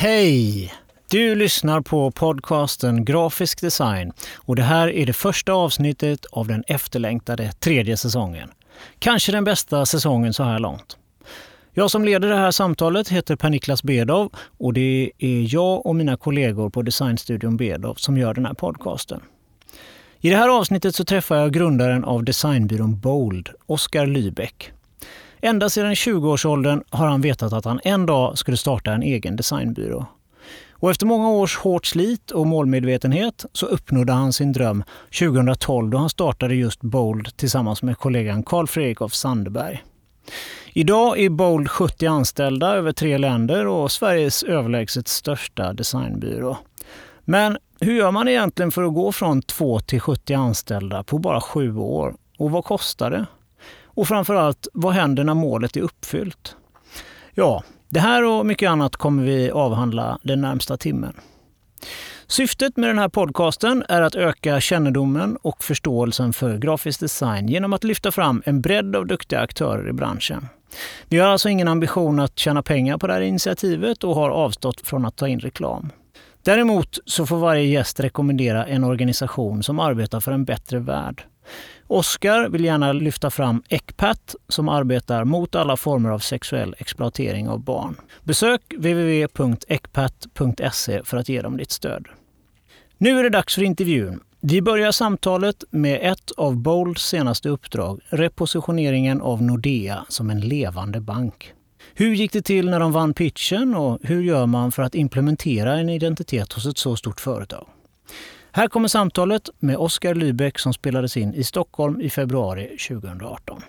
Hej! Du lyssnar på podcasten Grafisk design och det här är det första avsnittet av den efterlängtade tredje säsongen. Kanske den bästa säsongen så här långt. Jag som leder det här samtalet heter Per-Niklas Bedov och det är jag och mina kollegor på designstudion Bedov som gör den här podcasten. I det här avsnittet så träffar jag grundaren av designbyrån Bold, Oskar Lybeck. Ända sedan 20-årsåldern har han vetat att han en dag skulle starta en egen designbyrå. Och efter många års hårt slit och målmedvetenhet så uppnådde han sin dröm 2012 då han startade just Bold tillsammans med kollegan Carl Fredrik af Sandeberg. Idag är Bold 70 anställda över tre länder och Sveriges överlägset största designbyrå. Men hur gör man egentligen för att gå från 2 till 70 anställda på bara sju år? Och vad kostar det? Och framförallt, vad händer när målet är uppfyllt? Ja, det här och mycket annat kommer vi avhandla den närmsta timmen. Syftet med den här podcasten är att öka kännedomen och förståelsen för grafisk design genom att lyfta fram en bredd av duktiga aktörer i branschen. Vi har alltså ingen ambition att tjäna pengar på det här initiativet och har avstått från att ta in reklam. Däremot så får varje gäst rekommendera en organisation som arbetar för en bättre värld. Oskar vill gärna lyfta fram ECPAT som arbetar mot alla former av sexuell exploatering av barn. Besök www.ecpat.se för att ge dem ditt stöd. Nu är det dags för intervjun. Vi börjar samtalet med ett av Bolds senaste uppdrag, repositioneringen av Nordea som en levande bank. Hur gick det till när de vann pitchen och hur gör man för att implementera en identitet hos ett så stort företag? Här kommer samtalet med Oskar Lybeck som spelades in i Stockholm i februari 2018.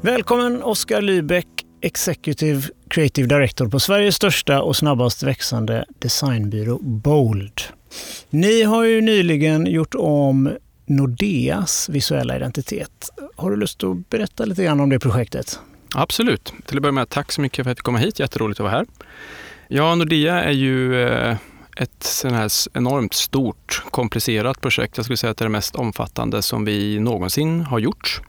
Välkommen Oskar Lybeck, Executive Creative Director på Sveriges största och snabbast växande designbyrå Bold. Ni har ju nyligen gjort om Nordeas visuella identitet. Har du lust att berätta lite grann om det projektet? Absolut. Till att börja med, tack så mycket för att jag fick komma hit. Jätteroligt att vara här. Ja, Nordea är ju eh, ett sån här enormt stort, komplicerat projekt. Jag skulle säga att det är det mest omfattande som vi någonsin har gjort.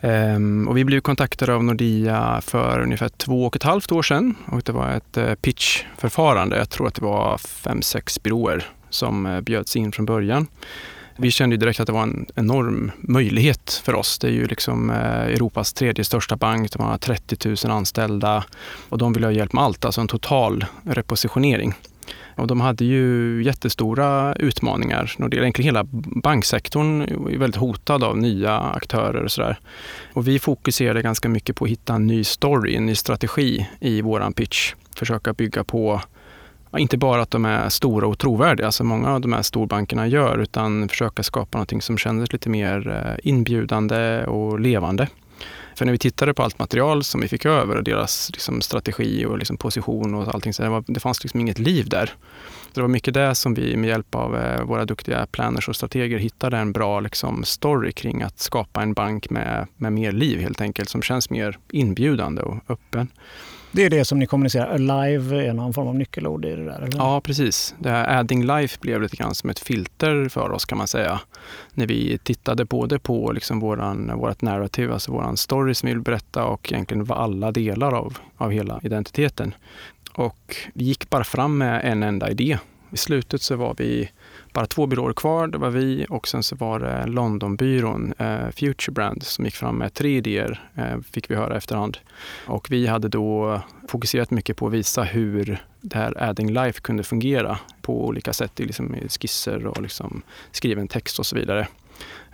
Ehm, och vi blev kontaktade av Nordea för ungefär två och ett halvt år sedan. Och det var ett eh, pitchförfarande. Jag tror att det var fem, sex byråer som eh, bjöds in från början. Vi kände direkt att det var en enorm möjlighet för oss. Det är ju liksom eh, Europas tredje största bank. De har 30 000 anställda och de vill ha hjälp med allt, alltså en total repositionering. Och de hade ju jättestora utmaningar. Egentligen hela banksektorn är väldigt hotad av nya aktörer och sådär. Och vi fokuserade ganska mycket på att hitta en ny story, en ny strategi i våran pitch. Försöka bygga på inte bara att de är stora och trovärdiga, som många av de här storbankerna gör, utan försöka skapa någonting som kändes lite mer eh, inbjudande och levande. För när vi tittade på allt material som vi fick över och deras liksom, strategi och liksom, position och allting, så det, var, det fanns liksom inget liv där. Så det var mycket det som vi med hjälp av eh, våra duktiga planners och strateger hittade en bra liksom, story kring att skapa en bank med, med mer liv helt enkelt, som känns mer inbjudande och öppen. Det är det som ni kommunicerar. Alive är någon form av nyckelord i det där? Eller? Ja, precis. Det här adding life blev lite grann som ett filter för oss kan man säga. När vi tittade både på liksom våran, vårat narrativ, alltså våran story som vi vill berätta och egentligen alla delar av, av hela identiteten. Och vi gick bara fram med en enda idé. I slutet så var vi bara två byråer kvar. Det var vi och sen så var det Londonbyrån eh, Future Brand som gick fram med tre idéer, eh, fick vi höra efterhand. Och vi hade då fokuserat mycket på att visa hur det här adding life kunde fungera på olika sätt, liksom i skisser och liksom skriven text och så vidare.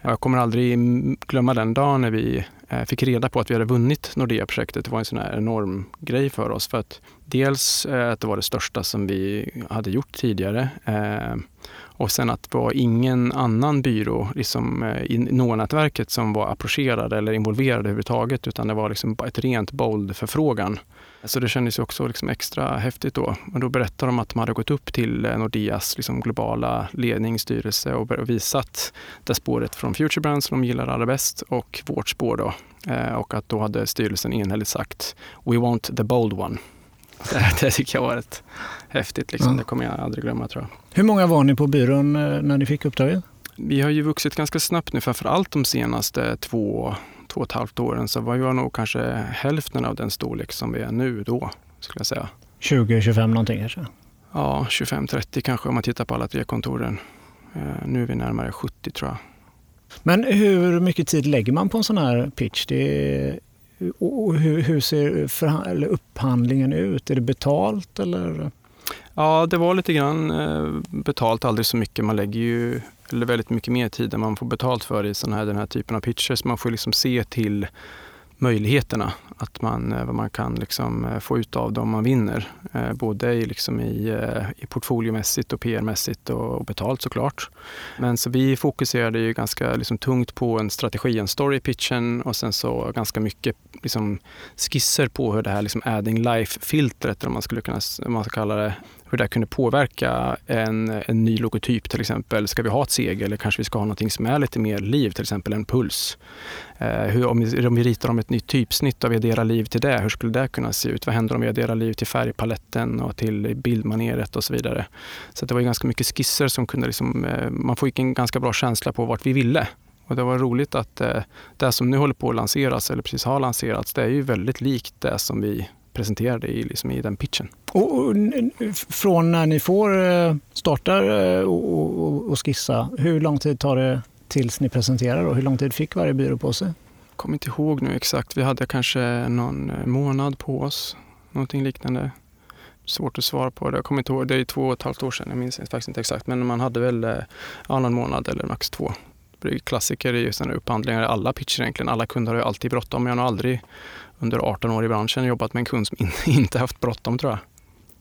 Jag kommer aldrig glömma den dagen när vi Eh, fick reda på att vi hade vunnit Nordea-projektet. Det var en sån här enorm grej för oss. För att dels eh, att det var det största som vi hade gjort tidigare. Eh, och sen att det var ingen annan byrå liksom, i NOA-nätverket som var approcherad eller involverad överhuvudtaget, utan det var liksom ett rent bold-förfrågan. Så det kändes också liksom extra häftigt då. Och då berättade de att de hade gått upp till eh, Nordeas liksom globala ledningsstyrelse och visat det spåret från Future Brand som de gillar allra bäst och vårt spår då. Eh, och att då hade styrelsen enhälligt sagt We want the bold one. det tycker jag var rätt häftigt. Liksom. Mm. Det kommer jag aldrig glömma tror jag. Hur många var ni på byrån eh, när ni fick uppdraget? Vi har ju vuxit ganska snabbt nu, framför allt de senaste två, två och ett halvt åren. Så var jag nog kanske hälften av den storlek som vi är nu då, skulle jag säga. 20-25 någonting kanske? Ja, 25-30 kanske om man tittar på alla tre kontoren. Eh, nu är vi närmare 70 tror jag. Men hur mycket tid lägger man på en sån här pitch? Det och hur, hur ser upphandlingen ut? Är det betalt eller? Ja, det var lite grann eh, betalt, aldrig så mycket. Man lägger ju eller väldigt mycket mer tid än man får betalt för i sån här, den här typen av pitchers. man får liksom se till möjligheterna, att man, eh, vad man kan liksom eh, få ut av dem man vinner. Eh, både i, liksom i, i portfoliomässigt och PR-mässigt och, och betalt såklart. Men så vi fokuserade ju ganska liksom tungt på en strategi, en story pitchen och sen så ganska mycket liksom skisser på hur det här liksom adding life-filtret, om man skulle kunna om man ska kalla det, hur det kunde påverka en, en ny logotyp till exempel. Ska vi ha ett segel eller kanske vi ska ha någonting som är lite mer liv, till exempel en puls. Eh, hur, om, vi, om vi ritar om ett nytt typsnitt och vi adderar liv till det, hur skulle det kunna se ut? Vad händer om vi adderar liv till färgpaletten och till bildmaneret och så vidare? Så det var ganska mycket skisser som kunde liksom, eh, man fick en ganska bra känsla på vart vi ville. Och det var roligt att eh, det som nu håller på att lanseras, eller precis har lanserats, det är ju väldigt likt det som vi presenterade i, liksom i den pitchen. Och, och, från när ni får starta startar och, och, och, skissa, hur lång tid tar det tills ni presenterar? Och hur lång tid fick varje byrå på sig? Jag kommer inte ihåg nu exakt. Vi hade kanske någon eh, månad på oss, någonting liknande. Svårt att svara på det. Jag kommer inte ihåg. Det är två och ett halvt år sedan. Jag minns faktiskt inte exakt. Men man hade väl ja, någon månad eller max två. Klassiker i sådana upphandlingar. Alla pitcher egentligen. Alla kunder har ju alltid bråttom. Jag har aldrig under 18 år i branschen jobbat med en kund som inte haft bråttom tror jag.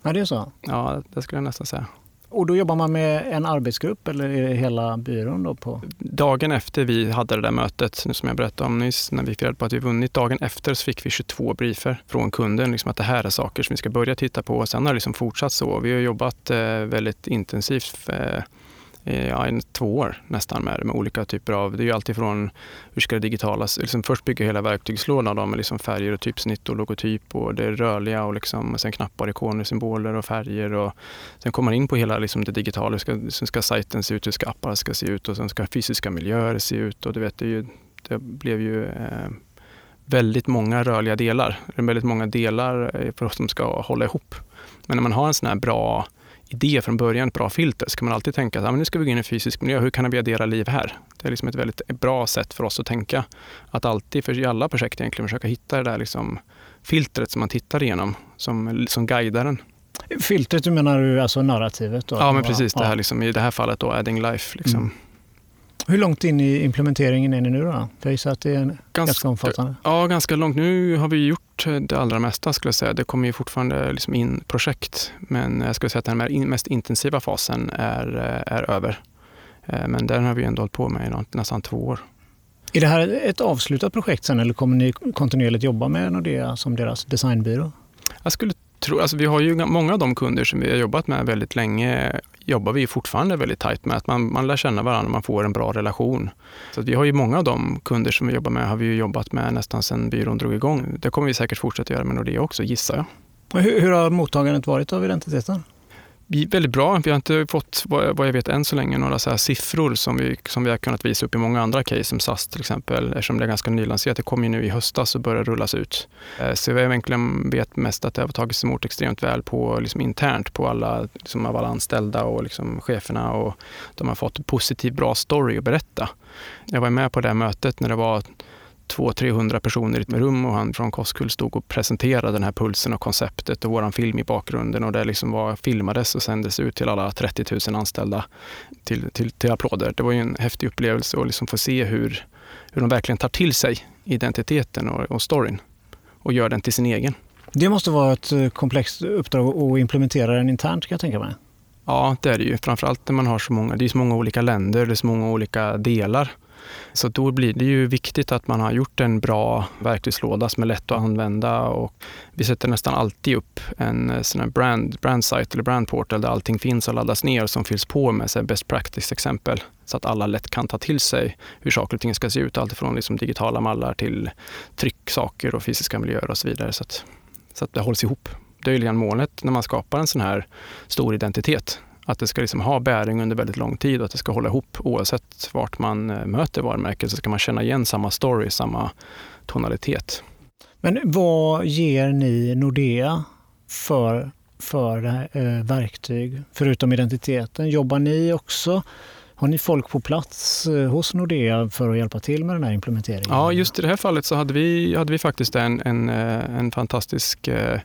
Ja, det är så? Ja, det skulle jag nästan säga. Och då jobbar man med en arbetsgrupp eller är det hela byrån? Då på? Dagen efter vi hade det där mötet som jag berättade om nyss, när vi firade på att vi vunnit, dagen efter så fick vi 22 briefer från kunden, liksom att det här är saker som vi ska börja titta på. Sen har det liksom fortsatt så. Vi har jobbat eh, väldigt intensivt eh, Eh, ja, i två år nästan med, med olika typer av, det är ju alltifrån hur ska det digitala, liksom först bygga hela verktygslådan då, med liksom färger och typsnitt och logotyp och det rörliga och, liksom, och sen knappar, ikoner, symboler och färger och sen kommer man in på hela liksom det digitala, ska, sen ska sajten se ut, hur ska apparna ska se ut och sen ska fysiska miljöer se ut och du vet, det, ju, det blev ju eh, väldigt många rörliga delar, väldigt många delar eh, för oss som ska hålla ihop. Men när man har en sån här bra idé från början, ett bra filter, så kan man alltid tänka att ah, nu ska vi gå in i fysisk miljö. Hur kan vi addera liv här? Det är liksom ett väldigt bra sätt för oss att tänka. Att alltid, för i alla projekt egentligen, försöka hitta det där liksom filtret som man tittar igenom, som, som guidar en. Filtret, du menar du alltså narrativet? Då? Ja, men precis. Det här, liksom, I det här fallet då, adding life. Liksom. Mm. Hur långt in i implementeringen är ni nu då? Jag gissar att det är ganska, ganska omfattande. Ja, ganska långt. Nu har vi gjort det allra mesta skulle jag säga. Det kommer ju fortfarande liksom in projekt. Men jag skulle säga att den mest intensiva fasen är, är över. Eh, men den har vi ändå hållit på med i nästan två år. Är det här ett avslutat projekt sen eller kommer ni kontinuerligt jobba med Nordea som deras designbyrå? Jag skulle tror, alltså vi har ju många av de kunder som vi har jobbat med väldigt länge jobbar vi fortfarande väldigt tajt med. Att man, man lär känna varandra, och man får en bra relation. Så vi har ju många av de kunder som vi jobbar med har vi jobbat med nästan sedan byrån drog igång. Det kommer vi säkert fortsätta göra med Nordea också, gissar jag. Hur, hur har mottagandet varit av identiteten? Väldigt bra. Vi har inte fått, vad jag vet än så länge, några så siffror som vi, som vi har kunnat visa upp i många andra case, som SAS till exempel, eftersom det är ganska nylanserat. Det kom ju nu i höstas och börjar rullas ut. Eh, så vi egentligen vet mest att det har tagits emot extremt väl på, liksom internt på alla, liksom av alla anställda och liksom cheferna och de har fått en positiv, bra story att berätta. Jag var med på det mötet när det var 200-300 personer i ett rum och han från Koskull stod och presenterade den här pulsen och konceptet och våran film i bakgrunden och det liksom var, filmades och sändes ut till alla 30 000 anställda till, till, till applåder. Det var ju en häftig upplevelse att liksom få se hur, hur de verkligen tar till sig identiteten och, och storyn och gör den till sin egen. Det måste vara ett eh, komplext uppdrag att implementera den internt kan jag tänka mig. Ja, det är det ju. Framförallt när man har så många, det är så många olika länder, det är så många olika delar. Så då blir det ju viktigt att man har gjort en bra verktygslåda som är lätt att använda och vi sätter nästan alltid upp en eh, sån här brand, brand site eller brand portal där allting finns och laddas ner som fylls på med så best practice-exempel så att alla lätt kan ta till sig hur saker och ting ska se ut. Alltifrån liksom digitala mallar till trycksaker och fysiska miljöer och så vidare. Så att, så att det hålls ihop. Det är ju målet när man skapar en sån här stor identitet. Att det ska liksom ha bäring under väldigt lång tid och att det ska hålla ihop oavsett vart man eh, möter varumärket så ska man känna igen samma story, samma tonalitet. Men vad ger ni Nordea för, för eh, verktyg, förutom identiteten? Jobbar ni också har ni folk på plats eh, hos Nordea för att hjälpa till med den här implementeringen? Ja, just i det här fallet så hade vi, hade vi faktiskt en, en, eh, en fantastisk eh,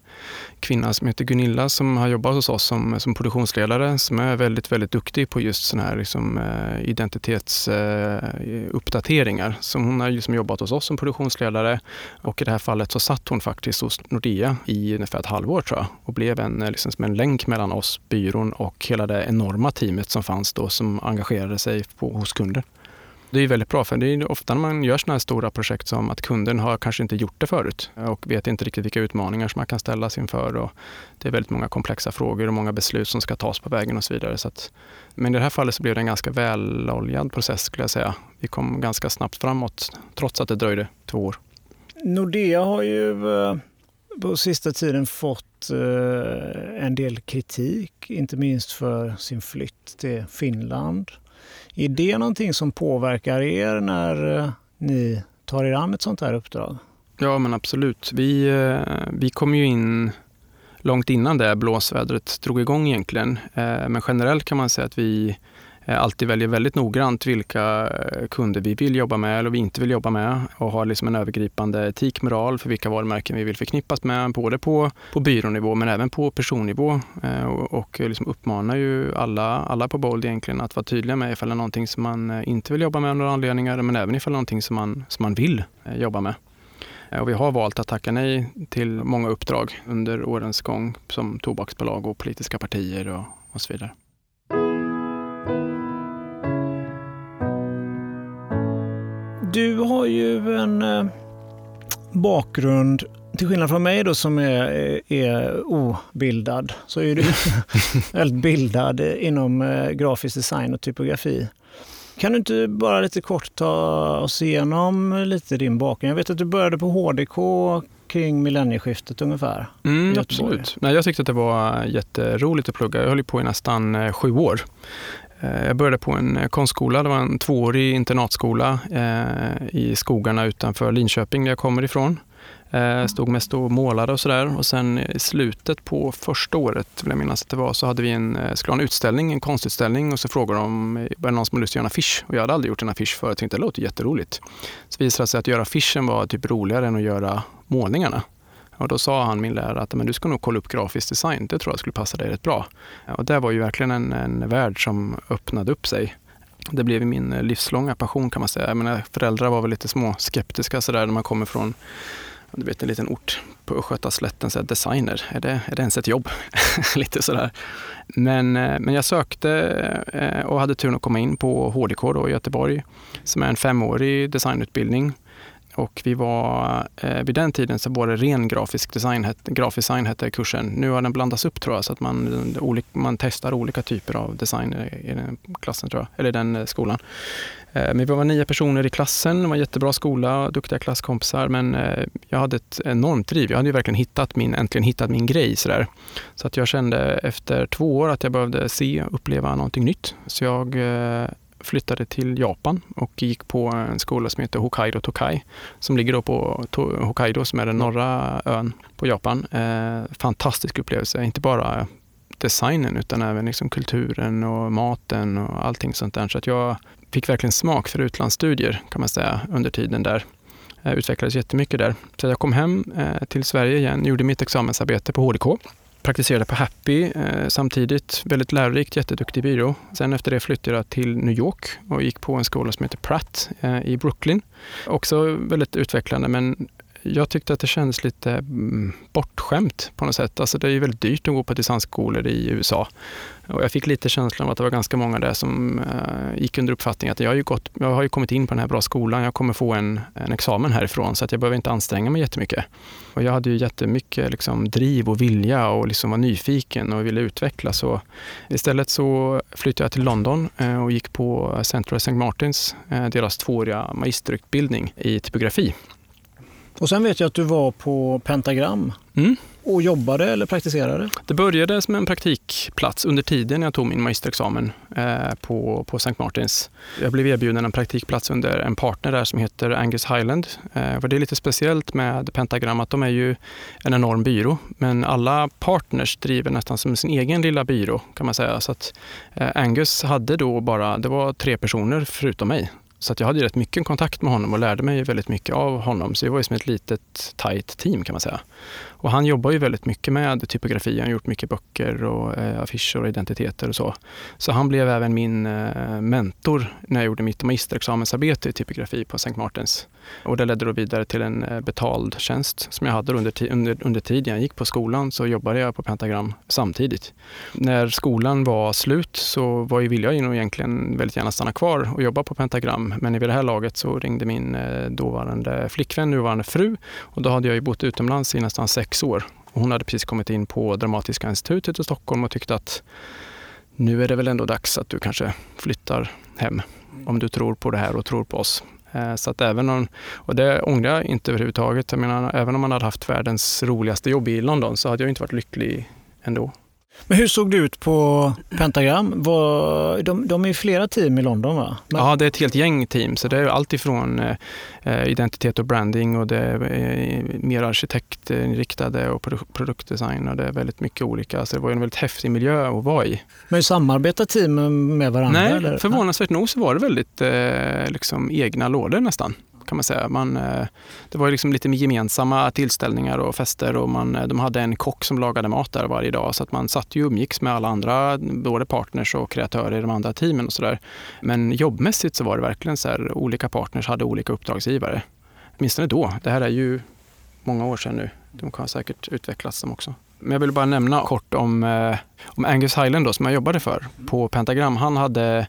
kvinna som heter Gunilla som har jobbat hos oss som, som produktionsledare som är väldigt, väldigt duktig på just sådana här liksom, identitetsuppdateringar. Så hon har liksom jobbat hos oss som produktionsledare och i det här fallet så satt hon faktiskt hos Nordea i ungefär ett halvår tror jag och blev en, liksom, som en länk mellan oss, byrån och hela det enorma teamet som fanns då som engagerade etablerade sig på, hos kunden. Det är väldigt bra, för det är ofta när man gör sådana här stora projekt som att kunden har kanske inte gjort det förut och vet inte riktigt vilka utmaningar som man kan ställas inför. Och det är väldigt många komplexa frågor och många beslut som ska tas på vägen och så vidare. Så att, men i det här fallet så blev det en ganska väloljad process skulle jag säga. Vi kom ganska snabbt framåt trots att det dröjde två år. Nordea har ju eh, på sista tiden fått eh, en del kritik, inte minst för sin flytt till Finland. Är det någonting som påverkar er när eh, ni tar er an ett sånt här uppdrag? Ja, men absolut. Vi, eh, vi kom ju in långt innan det blåsvädret drog igång egentligen. Eh, men generellt kan man säga att vi Eh, alltid väljer väldigt noggrant vilka eh, kunder vi vill jobba med eller vi inte vill jobba med och har liksom en övergripande etik, moral för vilka varumärken vi vill förknippas med, både på, på byrånivå men även på personnivå. Eh, och, och liksom uppmanar ju alla, alla på Bold egentligen att vara tydliga med ifall det är någonting som man inte vill jobba med av några anledningar, men även ifall det är någonting som man, som man vill jobba med. Och vi har valt att tacka nej till många uppdrag under årens gång som tobaksbolag och politiska partier och, och så vidare. Du har ju en eh, bakgrund, till skillnad från mig då som är, är obildad, så är du väldigt bildad inom eh, grafisk design och typografi. Kan du inte bara lite kort ta oss igenom lite din bakgrund? Jag vet att du började på HDK kring millennieskiftet ungefär. Mm, absolut. Nej, jag tyckte att det var jätteroligt att plugga. Jag höll på i nästan eh, sju år. Eh, jag började på en eh, konstskola, det var en tvåårig internatskola eh, i skogarna utanför Linköping där jag kommer ifrån. Mm. Stod mest och målade och sådär och sen i slutet på första året, vill jag minnas att det var, så hade vi en, skulle ha en utställning, en konstutställning och så frågade de, var det någon som hade lust att göra en affisch? Och jag hade aldrig gjort en affisch förut, jag tänkte det låter jätteroligt. Så visade det sig att göra affischen var typ roligare än att göra målningarna. Och då sa han, min lärare, att men du ska nog kolla upp grafisk design. Det tror jag skulle passa dig rätt bra. Och det var ju verkligen en, en värld som öppnade upp sig. Det blev min livslånga passion kan man säga. Mina föräldrar var väl lite små skeptiska sådär när man kommer från du vet, en liten ort på Östgötaslätten, så designer, är det, är det ens ett jobb? lite sådär. Men, eh, men jag sökte eh, och hade turen att komma in på HDK då i Göteborg, som är en femårig designutbildning och vi var, eh, vid den tiden så var det ren grafisk design, grafisk design hette kursen. Nu har den blandats upp tror jag, så att man, eh, man testar olika typer av design i den klassen, tror jag, eller den eh, skolan. Eh, men vi var nio personer i klassen, det var en jättebra skola, duktiga klasskompisar, men eh, jag hade ett enormt driv. Jag hade ju verkligen hittat min, äntligen hittat min grej. Sådär. Så att jag kände efter två år att jag behövde se och uppleva någonting nytt. Så jag eh, flyttade till Japan och gick på en skola som heter Hokkaido Tokai som ligger då på Hokkaido som är den norra ön på Japan. Eh, fantastisk upplevelse, inte bara designen utan även liksom kulturen och maten och allting sånt där. Så att jag fick verkligen smak för utlandsstudier kan man säga under tiden där. Jag utvecklades jättemycket där. Så jag kom hem eh, till Sverige igen, gjorde mitt examensarbete på HDK praktiserade på Happy eh, samtidigt. Väldigt lärorikt, jätteduktig byrå. Sen efter det flyttade jag till New York och gick på en skola som heter Pratt eh, i Brooklyn. Också väldigt utvecklande men jag tyckte att det kändes lite mm, bortskämt på något sätt. Alltså det är ju väldigt dyrt att gå på distansskolor i USA. Och jag fick lite känslan av att det var ganska många där som eh, gick under uppfattningen att jag har, ju gått, jag har ju kommit in på den här bra skolan, jag kommer få en, en examen härifrån så att jag behöver inte anstränga mig jättemycket. Och jag hade ju jättemycket liksom, driv och vilja och liksom var nyfiken och ville utvecklas. Och istället så flyttade jag till London eh, och gick på Central St. Martins, eh, deras tvååriga magisterutbildning i typografi. Och sen vet jag att du var på Pentagram. Mm. och jobbade eller praktiserade? Det började som en praktikplats under tiden jag tog min magisterexamen eh, på, på St. Martins. Jag blev erbjuden en praktikplats under en partner där som heter Angus Highland. Eh, det är lite speciellt med Pentagram att de är ju en enorm byrå, men alla partners driver nästan som sin egen lilla byrå kan man säga. Så att, eh, Angus hade då bara, det var tre personer förutom mig så att jag hade rätt mycket kontakt med honom och lärde mig väldigt mycket av honom. Så vi var ju som ett litet tight team kan man säga. Och han jobbar ju väldigt mycket med typografi. Han har gjort mycket böcker och eh, affischer och identiteter och så. Så han blev även min eh, mentor när jag gjorde mitt magisterexamensarbete i typografi på St. Martins. Och det ledde då vidare till en eh, betald tjänst som jag hade under, under, under tiden jag gick på skolan så jobbade jag på Pentagram samtidigt. När skolan var slut så var ju, ville jag nog egentligen väldigt gärna stanna kvar och jobba på Pentagram. Men vid det här laget så ringde min eh, dåvarande flickvän, nuvarande fru, och då hade jag ju bott utomlands i nästan sex sex år. Hon hade precis kommit in på Dramatiska institutet i Stockholm och tyckte att nu är det väl ändå dags att du kanske flyttar hem om du tror på det här och tror på oss. Eh, så att även om, och det ångrar jag inte överhuvudtaget. Jag menar, även om man hade haft världens roligaste jobb i London så hade jag inte varit lycklig ändå. Men hur såg det ut på Pentagram? Var, de, de är flera team i London va? Men... Ja, det är ett helt gäng team. Så det är allt ifrån eh, identitet och branding och det är eh, mer arkitektinriktade och produktdesign och det är väldigt mycket olika. Så det var en väldigt häftig miljö att vara i. Men samarbetar teamen med varandra? Nej, eller? förvånansvärt nog så var det väldigt eh, liksom egna lådor nästan kan man säga. Man, eh, det var liksom lite gemensamma tillställningar och fester och man, eh, de hade en kock som lagade mat där varje dag så att man satt ju umgicks med alla andra, både partners och kreatörer i de andra teamen och sådär. Men jobbmässigt så var det verkligen så här, olika partners hade olika uppdragsgivare. Åtminstone då. Det här är ju många år sedan nu. De kan säkert utvecklas de också. Men jag vill bara nämna kort om, eh, om Angus Highland då, som jag jobbade för på Pentagram. Han hade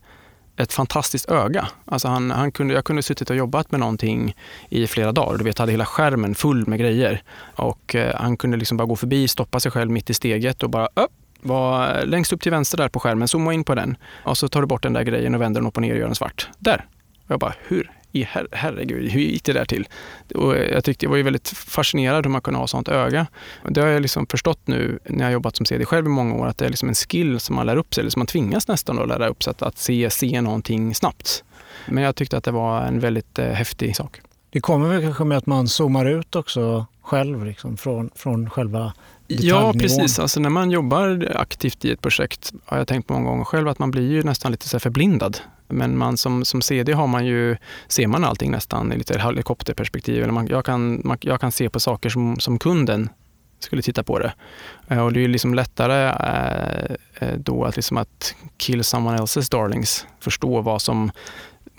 ett fantastiskt öga. Alltså han, han kunde, jag kunde suttit och jobbat med någonting i flera dagar. Du vet, hade hela skärmen full med grejer. Och eh, han kunde liksom bara gå förbi, stoppa sig själv mitt i steget och bara upp, var längst upp till vänster där på skärmen, zooma in på den. Och så tar du bort den där grejen och vänder den upp och ner och gör den svart. Där! Och jag bara, hur i her herregud, hur gick det där till? Och jag tyckte jag var ju väldigt fascinerad hur man kunde ha sånt öga. Det har jag liksom förstått nu när jag jobbat som CD själv i många år, att det är liksom en skill som man lär upp sig, eller som man tvingas nästan att lära upp sig, att, att se, se någonting snabbt. Men jag tyckte att det var en väldigt eh, häftig sak. Det kommer väl kanske med att man zoomar ut också själv liksom, från, från själva Ja, precis. Alltså när man jobbar aktivt i ett projekt har jag tänkt på många gånger själv att man blir ju nästan lite så förblindad men man som, som CD har man ju, ser man allting nästan i lite helikopterperspektiv. Eller man, jag, kan, man, jag kan se på saker som, som kunden skulle titta på det. Eh, och det är liksom lättare eh, eh, då att, liksom att kill someone else's darlings, förstå vad som,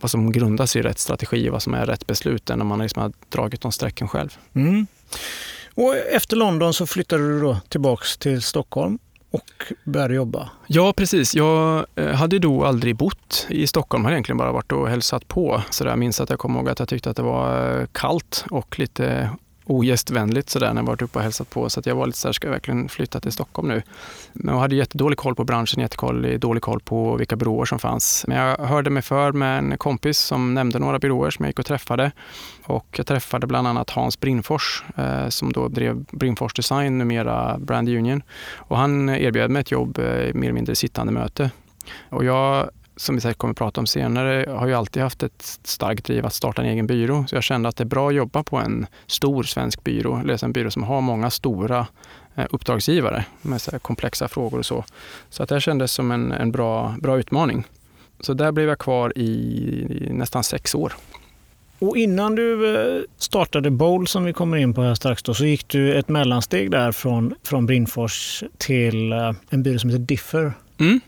vad som grundas i rätt strategi och vad som är rätt beslut än när man liksom har dragit de strecken själv. Mm. Och efter London så flyttade du då tillbaks till Stockholm och började jobba? Ja, precis. Jag eh, hade då aldrig bott i Stockholm. Jag hade egentligen bara varit och hälsat på. Så jag minns att jag kommer ihåg att jag tyckte att det var eh, kallt och lite ogästvänligt sådär när jag varit uppe och hälsat på. Så att jag var lite såhär, ska jag verkligen flytta till Stockholm nu? Men jag hade jättedålig koll på branschen, jättedålig koll på vilka byråer som fanns. Men jag hörde mig för med en kompis som nämnde några byråer som jag gick och träffade. Och jag träffade bland annat Hans Brinfors eh, som då drev Brinfors Design, numera Brand Union. Och han erbjöd mig ett jobb, eh, mer eller mindre sittande möte. Och jag som vi säkert kommer att prata om senare, har ju alltid haft ett starkt driv att starta en egen byrå. Så jag kände att det är bra att jobba på en stor svensk byrå, eller en byrå som har många stora eh, uppdragsgivare med så komplexa frågor och så. Så att det kändes som en, en bra, bra utmaning. Så där blev jag kvar i, i nästan sex år. Och innan du eh, startade Bowl som vi kommer in på här strax då, så gick du ett mellansteg där från, från Brindfors till eh, en byrå som heter Differ. Mm.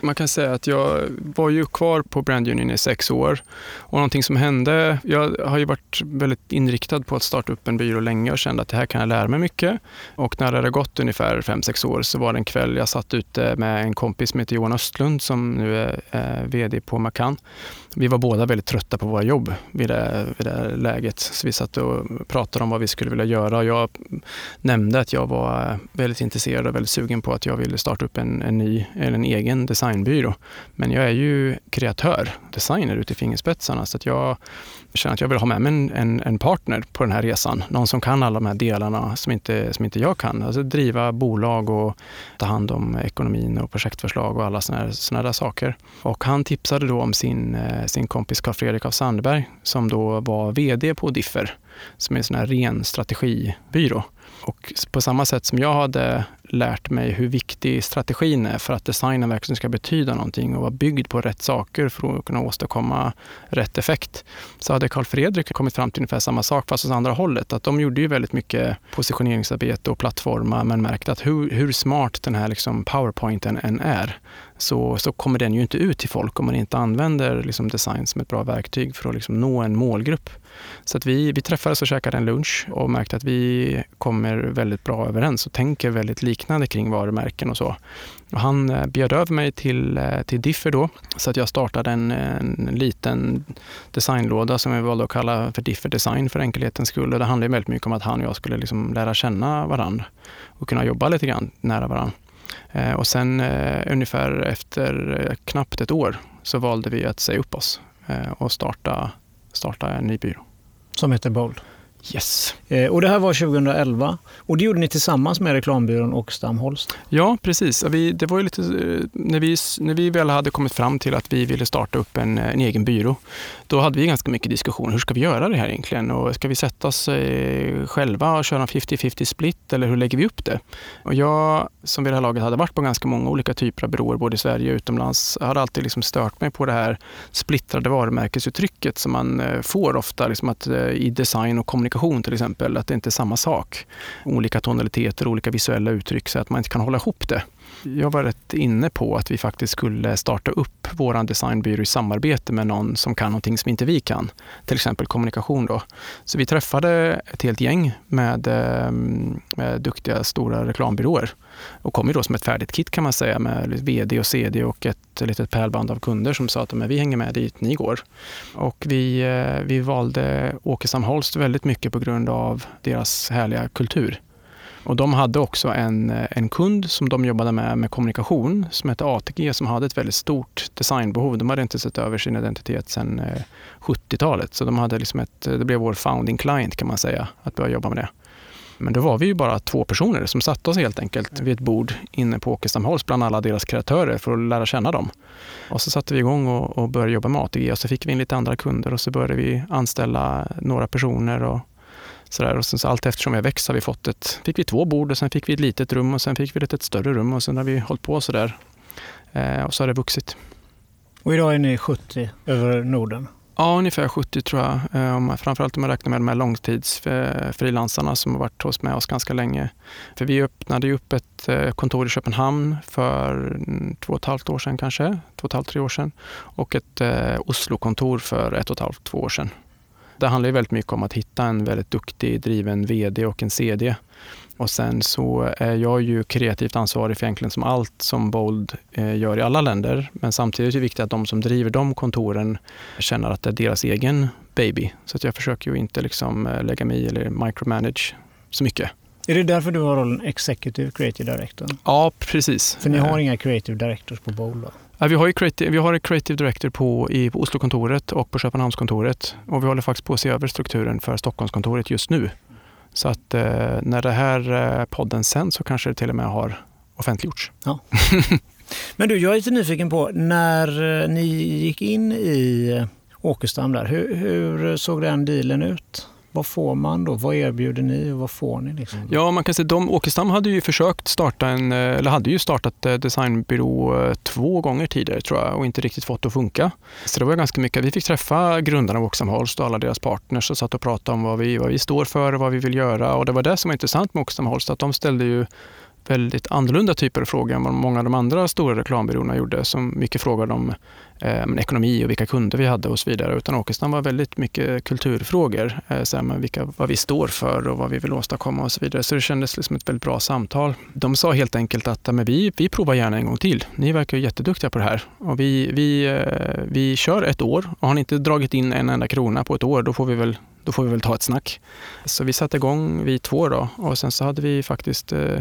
Man kan säga att jag var ju kvar på Brand Union i sex år och någonting som hände, jag har ju varit väldigt inriktad på att starta upp en byrå länge och kände att det här kan jag lära mig mycket. Och när det hade gått ungefär fem sex år så var det en kväll jag satt ute med en kompis som heter Johan Östlund som nu är eh, VD på Macan. Vi var båda väldigt trötta på våra jobb vid det, vid det läget. Så vi satt och pratade om vad vi skulle vilja göra. Jag nämnde att jag var väldigt intresserad och väldigt sugen på att jag ville starta upp en, en ny, eller en egen designbyrå. Men jag är ju kreatör, designer ut i fingerspetsarna. Så att jag känner att jag vill ha med mig en, en, en, partner på den här resan. Någon som kan alla de här delarna som inte, som inte jag kan. Alltså driva bolag och ta hand om ekonomin och projektförslag och alla sådana såna där saker. Och han tipsade då om sin, eh, sin kompis Carl Fredrik av Sandberg som då var VD på Differ som är en sån här ren strategibyrå. Och på samma sätt som jag hade lärt mig hur viktig strategin är för att designen verkligen ska betyda någonting och vara byggd på rätt saker för att kunna åstadkomma rätt effekt. Så hade Carl Fredrik kommit fram till ungefär samma sak fast åt andra hållet. Att de gjorde ju väldigt mycket positioneringsarbete och plattformar men märkte att hur, hur smart den här liksom powerpointen än är så, så kommer den ju inte ut till folk om man inte använder liksom design som ett bra verktyg för att liksom nå en målgrupp. Så att vi, vi träffades och käkade en lunch och märkte att vi kommer väldigt bra överens och tänker väldigt liknande kring varumärken och så. Och han eh, bjöd över mig till, eh, till Differ då, så att jag startade en, en liten designlåda som vi valde att kalla för Differ Design för enkelhetens skull. Och det handlade väldigt mycket om att han och jag skulle liksom lära känna varandra och kunna jobba lite grann nära varandra. Eh, och sen eh, ungefär efter eh, knappt ett år så valde vi att säga upp oss och starta, starta en ny byrå. Som heter Bold? Yes. Eh, och det här var 2011 och det gjorde ni tillsammans med reklambyrån och Stamholst? Ja, precis. Vi, det var lite, eh, när, vi, när vi väl hade kommit fram till att vi ville starta upp en, en egen byrå, då hade vi ganska mycket diskussion. Hur ska vi göra det här egentligen? Och ska vi sätta oss eh, själva och köra en 50-50 split eller hur lägger vi upp det? Och jag, som vid det här laget hade varit på ganska många olika typer av byråer, både i Sverige och utomlands, hade alltid liksom stört mig på det här splittrade varumärkesuttrycket som man får ofta, liksom att, i design och kommunikation kommunikation till exempel, att det inte är samma sak. Olika tonaliteter, olika visuella uttryck så att man inte kan hålla ihop det. Jag var rätt inne på att vi faktiskt skulle starta upp vår designbyrå i samarbete med någon som kan någonting som inte vi kan. Till exempel kommunikation. Då. Så vi träffade ett helt gäng med, ehm, med duktiga stora reklambyråer och kom ju då som ett färdigt kit kan man säga med VD och CD och ett litet pärlband av kunder som sa att vi hänger med dit ni går. Och vi, eh, vi valde Åkesson Holst väldigt mycket på grund av deras härliga kultur. Och de hade också en, eh, en kund som de jobbade med med kommunikation som hette ATG som hade ett väldigt stort designbehov. De hade inte sett över sin identitet sedan 70-talet eh, så de hade liksom ett, det blev vår founding client kan man säga, att börja jobba med det. Men då var vi ju bara två personer som satte oss helt enkelt vid ett bord inne på Åkestamholms bland alla deras kreatörer för att lära känna dem. Och så satte vi igång och, och började jobba med ATG och så fick vi in lite andra kunder och så började vi anställa några personer och sådär. Och sen så allt eftersom har växt har vi fått ett, fick vi två bord och sen fick vi ett litet rum och sen fick vi ett, ett större rum och sen har vi hållit på sådär. Eh, och så har det vuxit. Och idag är ni 70 över Norden? Ja, ungefär 70 tror jag. Eh, framförallt om man räknar med de här långtidsfrilansarna som har varit hos med oss ganska länge. För vi öppnade upp ett eh, kontor i Köpenhamn för två och ett halvt år sedan kanske, två och ett halvt, tre år sedan. Och ett eh, Oslo-kontor för ett och ett halvt, två år sedan. Det handlar ju väldigt mycket om att hitta en väldigt duktig driven VD och en CD. Och sen så är jag ju kreativt ansvarig för egentligen som allt som Bold eh, gör i alla länder. Men samtidigt är det viktigt att de som driver de kontoren känner att det är deras egen baby. Så att jag försöker ju inte liksom eh, lägga mig i eller micromanage så mycket. Är det därför du har rollen Executive Creative Director? Ja, precis. För ni har inga Creative Directors på Bold? Ja, vi, har creative, vi har en creative director på, i, på Oslokontoret och på Köpenhamnskontoret. Och vi håller faktiskt på att se över strukturen för Stockholmskontoret just nu. Så att eh, när det här eh, podden sänds så kanske det till och med har offentliggjorts. Ja. Men du, jag är lite nyfiken på när eh, ni gick in i eh, Åkerstam, Åkestam där, hur, hur såg den dealen ut? Vad får man då? Vad erbjuder ni och vad får ni? Liksom? Ja, man kan säga de, Åkestam hade ju försökt starta en, eh, eller hade ju startat eh, designbyrå eh, två gånger tidigare tror jag och inte riktigt fått det att funka. Så det var ganska mycket, vi fick träffa grundarna av Åkestam Holst och alla deras partners och satt och pratade om vad vi, vad vi står för och vad vi vill göra. Och det var det som var intressant med Åkestam Holst, att de ställde ju väldigt annorlunda typer av frågor än vad många av de andra stora reklambyråerna gjorde. Som mycket frågade om eh, ekonomi och vilka kunder vi hade och så vidare. Utan Åkestam var väldigt mycket kulturfrågor. Eh, så här, vilka, vad vi står för och vad vi vill åstadkomma och så vidare. Så det kändes liksom ett väldigt bra samtal. De sa helt enkelt att men vi, vi provar gärna en gång till. Ni verkar jätteduktiga på det här. Och vi, vi, eh, vi kör ett år och har ni inte dragit in en enda krona på ett år, då får vi väl då får vi väl ta ett snack. Så vi satte igång vi två då och sen så hade vi faktiskt eh,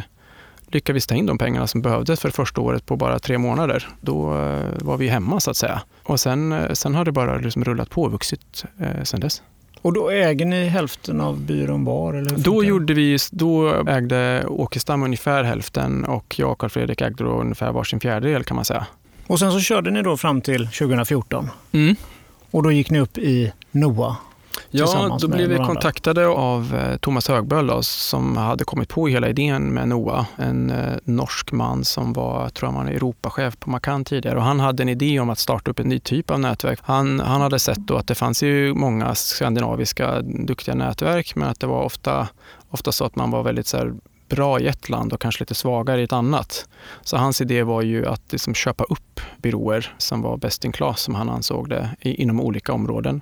lyckades vi ta in de pengarna som behövdes för första året på bara tre månader. Då eh, var vi hemma så att säga. Och sen, eh, sen har det bara liksom rullat på och vuxit eh, sen dess. Och då äger ni hälften av byrån var? Eller då, gjorde vi, då ägde Åkestam ungefär hälften och jag och Carl Fredrik ägde då ungefär varsin fjärdedel kan man säga. Och sen så körde ni då fram till 2014? Mm. Och då gick ni upp i NOA? Ja, då blev vi kontaktade av eh, Thomas Högböll då, som hade kommit på hela idén med NOA. En eh, norsk man som var, tror jag var Europachef på Macan tidigare och han hade en idé om att starta upp en ny typ av nätverk. Han, han hade sett då att det fanns ju många skandinaviska duktiga nätverk men att det var ofta, ofta så att man var väldigt så här, bra i ett land och kanske lite svagare i ett annat. Så hans idé var ju att liksom köpa upp byråer som var best in class, som han ansåg det, inom olika områden.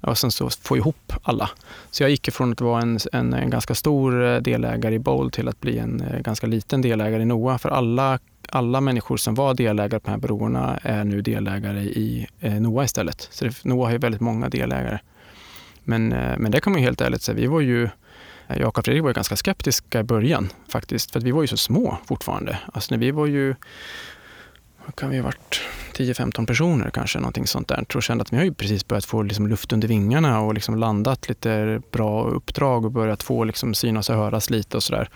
Och sen så få ihop alla. Så jag gick ifrån att vara en, en, en ganska stor eh, delägare i Bold till att bli en eh, ganska liten delägare i NOA. För alla alla människor som var delägare på de här byråerna är nu delägare i eh, NOA istället. Så det, NOA har ju väldigt många delägare. Men, eh, men det kan man ju helt ärligt säga, vi var ju Eh, jag och Fredrik var ju ganska skeptiska i början faktiskt, för att vi var ju så små fortfarande. Alltså när vi var ju, vad kan vi ha varit, 10-15 personer kanske, någonting sånt där. Jag kände att vi har ju precis börjat få liksom luft under vingarna och liksom landat lite bra uppdrag och börjat få liksom synas och höras lite och sådär.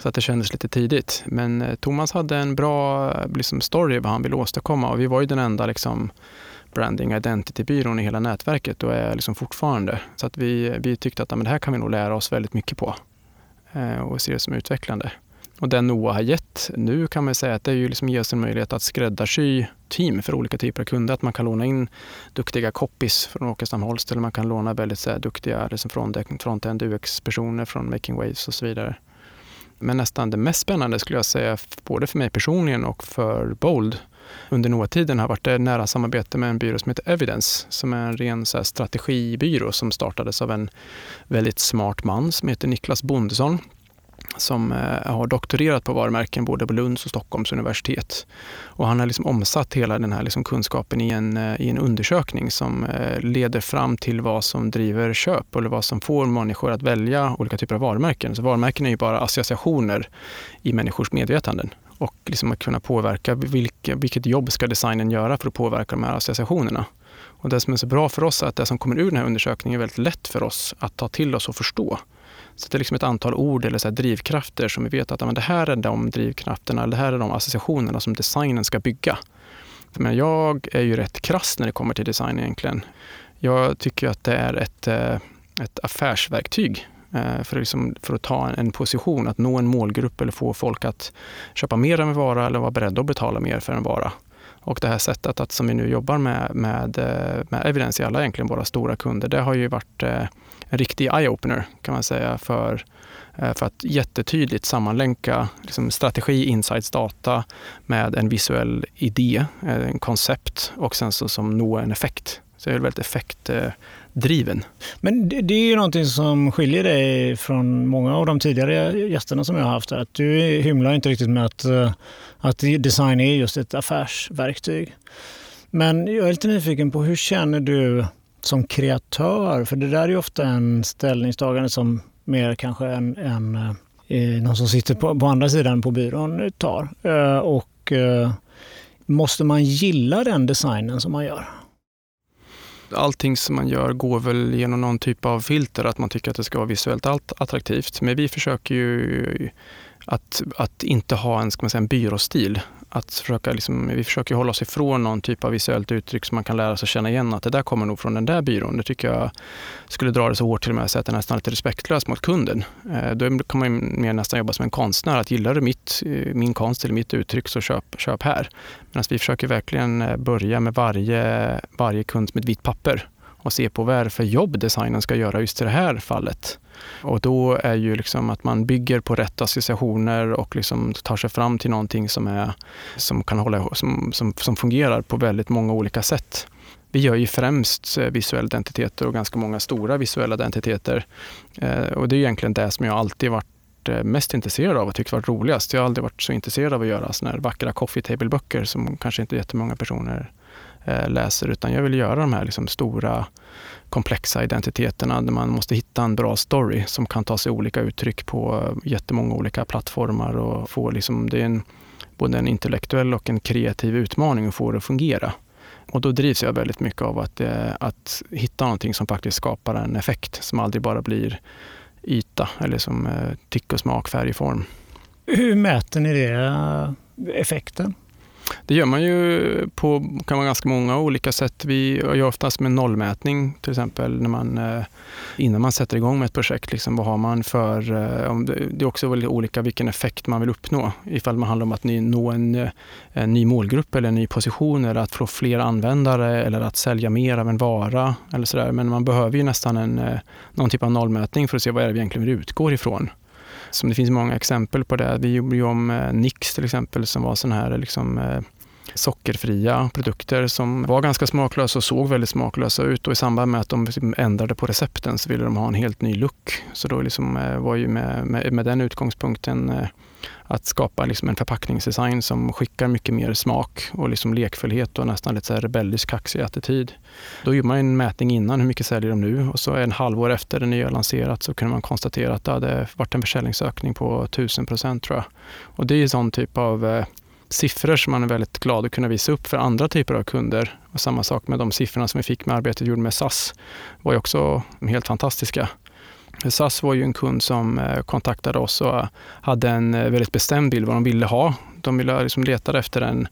Så att det kändes lite tidigt. Men eh, Thomas hade en bra liksom, story vad han ville åstadkomma och vi var ju den enda liksom, branding identity-byrån i hela nätverket och är liksom fortfarande. Så att vi, vi tyckte att men det här kan vi nog lära oss väldigt mycket på eh, och se det som utvecklande. Och den NOA har gett nu kan man säga att det är ju liksom ger oss en möjlighet att skräddarsy team för olika typer av kunder. Att man kan låna in duktiga copies från Åkestam Holst eller man kan låna väldigt så här, duktiga liksom front-end UX-personer från Making Waves och så vidare. Men nästan det mest spännande skulle jag säga, både för mig personligen och för Bold, under NOA-tiden har varit ett nära samarbete med en byrå som heter Evidence som är en ren så här, strategibyrå som startades av en väldigt smart man som heter Niklas Bondesson som eh, har doktorerat på varumärken både på Lunds och Stockholms universitet. Och han har liksom omsatt hela den här liksom kunskapen i en, eh, i en undersökning som eh, leder fram till vad som driver köp eller vad som får människor att välja olika typer av varumärken. Så varumärken är ju bara associationer i människors medvetanden och liksom att kunna påverka vilka, vilket jobb ska designen göra för att påverka de här associationerna. Och det som är så bra för oss är att det som kommer ur den här undersökningen är väldigt lätt för oss att ta till oss och förstå. Så det är liksom ett antal ord eller så drivkrafter som vi vet att men det här är de drivkrafterna, eller det här är de associationerna som designen ska bygga. Men jag är ju rätt krass när det kommer till design egentligen. Jag tycker att det är ett, eh, ett affärsverktyg Eh, för, liksom, för att ta en position, att nå en målgrupp eller få folk att köpa mer av en vara eller vara beredda att betala mer för en vara. Och det här sättet att som vi nu jobbar med, med, eh, med evidens i alla egentligen våra stora kunder, det har ju varit eh, en riktig eye-opener kan man säga för, för att jättetydligt sammanlänka liksom strategi, insights, data med en visuell idé, en koncept och sen så som nå en effekt. Så jag är väldigt effektdriven. Men det, det är ju någonting som skiljer dig från många av de tidigare gästerna som jag har haft här. Att du hymlar inte riktigt med att, eh, att design är just ett affärsverktyg. Men jag är lite nyfiken på hur känner du som kreatör? För det där är ju ofta en ställningstagande som mer kanske en, en, eh, någon som sitter på, på andra sidan på byrån tar. Eh, och måste man gilla den designen som man gör? Allting som man gör går väl genom någon typ av filter, att man tycker att det ska vara visuellt attraktivt. Men vi försöker ju att, att inte ha en, ska man säga, en byråstil. Att försöka liksom, vi försöker hålla oss ifrån någon typ av visuellt uttryck som man kan lära sig känna igen att det där kommer nog från den där byrån. Det tycker jag skulle dra det så hårt till och med att det är nästan lite respektlöst mot kunden. Eh, då kan man mer nästan jobba som en konstnär. Att gillar du mitt, eh, min konst eller mitt uttryck så köp, köp här. Medan vi försöker verkligen eh, börja med varje, varje kund med ett vitt papper och se på vad är det för jobb designen ska göra just i det här fallet. Och då är ju liksom att man bygger på rätt associationer och liksom tar sig fram till någonting som, är, som, kan hålla, som, som, som fungerar på väldigt många olika sätt. Vi gör ju främst eh, visuella identiteter och ganska många stora visuella identiteter. Eh, och det är egentligen det som jag alltid varit eh, mest intresserad av och tyckt varit roligast. Jag har aldrig varit så intresserad av att göra såna här vackra coffee table-böcker som kanske inte jättemånga personer Eh, läser utan jag vill göra de här liksom stora komplexa identiteterna där man måste hitta en bra story som kan ta sig olika uttryck på eh, jättemånga olika plattformar och få liksom, det är en, både en intellektuell och en kreativ utmaning att få det att fungera. Och då drivs jag väldigt mycket av att, eh, att hitta någonting som faktiskt skapar en effekt som aldrig bara blir yta eller som eh, och smak, färg och form. Hur mäter ni det, effekten? Det gör man ju på kan vara ganska många olika sätt. Vi gör oftast med nollmätning till exempel när man, eh, innan man sätter igång med ett projekt. Liksom, vad har man för, eh, det är också väldigt olika vilken effekt man vill uppnå. Ifall man handlar om att nå en, en ny målgrupp eller en ny position eller att få fler användare eller att sälja mer av en vara. Eller så där. Men man behöver ju nästan en, eh, någon typ av nollmätning för att se vad är det vi egentligen utgår ifrån. Som det finns många exempel på det. Vi gjorde ju om eh, Nix till exempel som var sån här liksom, eh, sockerfria produkter som var ganska smaklösa och såg väldigt smaklösa ut. Och I samband med att de liksom ändrade på recepten så ville de ha en helt ny look. Så då liksom eh, var ju med, med, med den utgångspunkten att skapa liksom en förpackningsdesign som skickar mycket mer smak och liksom lekfullhet och nästan lite så rebellisk kaxig attityd. Då gjorde man en mätning innan, hur mycket säljer de nu? Och så en halvår efter det nya lanserat så kunde man konstatera att det hade varit en försäljningsökning på 1000 procent tror jag. Och det är en sån typ av eh, siffror som man är väldigt glad att kunna visa upp för andra typer av kunder. Och samma sak med de siffrorna som vi fick med arbetet vi gjorde med SAS var ju också helt fantastiska. SAS var ju en kund som eh, kontaktade oss och eh, hade en eh, väldigt bestämd bild vad de ville ha. De ville liksom leta efter en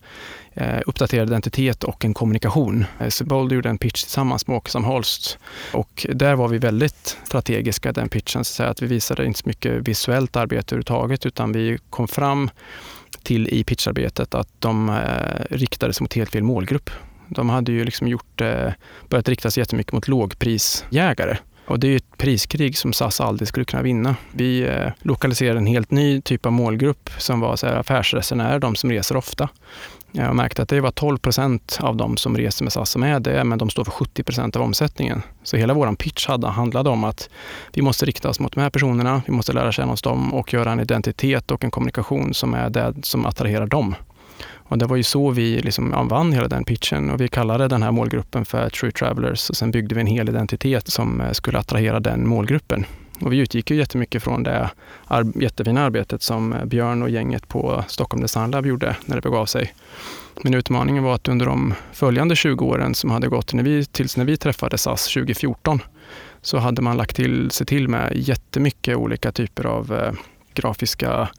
uppdaterad identitet och en kommunikation. Sebold gjorde en pitch tillsammans med Åkesson Holst och där var vi väldigt strategiska i den pitchen. Så att vi visade inte så mycket visuellt arbete överhuvudtaget utan vi kom fram till i pitcharbetet att de riktade sig mot helt fel målgrupp. De hade ju liksom gjort, börjat rikta sig jättemycket mot lågprisjägare och det är ett priskrig som SAS aldrig skulle kunna vinna. Vi eh, lokaliserade en helt ny typ av målgrupp som var så här, affärsresenärer, de som reser ofta. Jag märkte att det var 12 procent av de som reser med SAS som är det, men de står för 70 procent av omsättningen. Så hela vår pitch hade, handlade om att vi måste rikta oss mot de här personerna, vi måste lära känna oss dem och göra en identitet och en kommunikation som är det som attraherar dem. Och det var ju så vi liksom vann hela den pitchen och vi kallade den här målgruppen för True Travelers och sen byggde vi en hel identitet som eh, skulle attrahera den målgruppen. Och vi utgick ju jättemycket från det ar jättefina arbetet som eh, Björn och gänget på Stockholm Design Lab gjorde när det begav sig. Men utmaningen var att under de följande 20 åren som hade gått när vi, tills när vi träffade SAS 2014 så hade man lagt till, sig till med jättemycket olika typer av eh, grafiska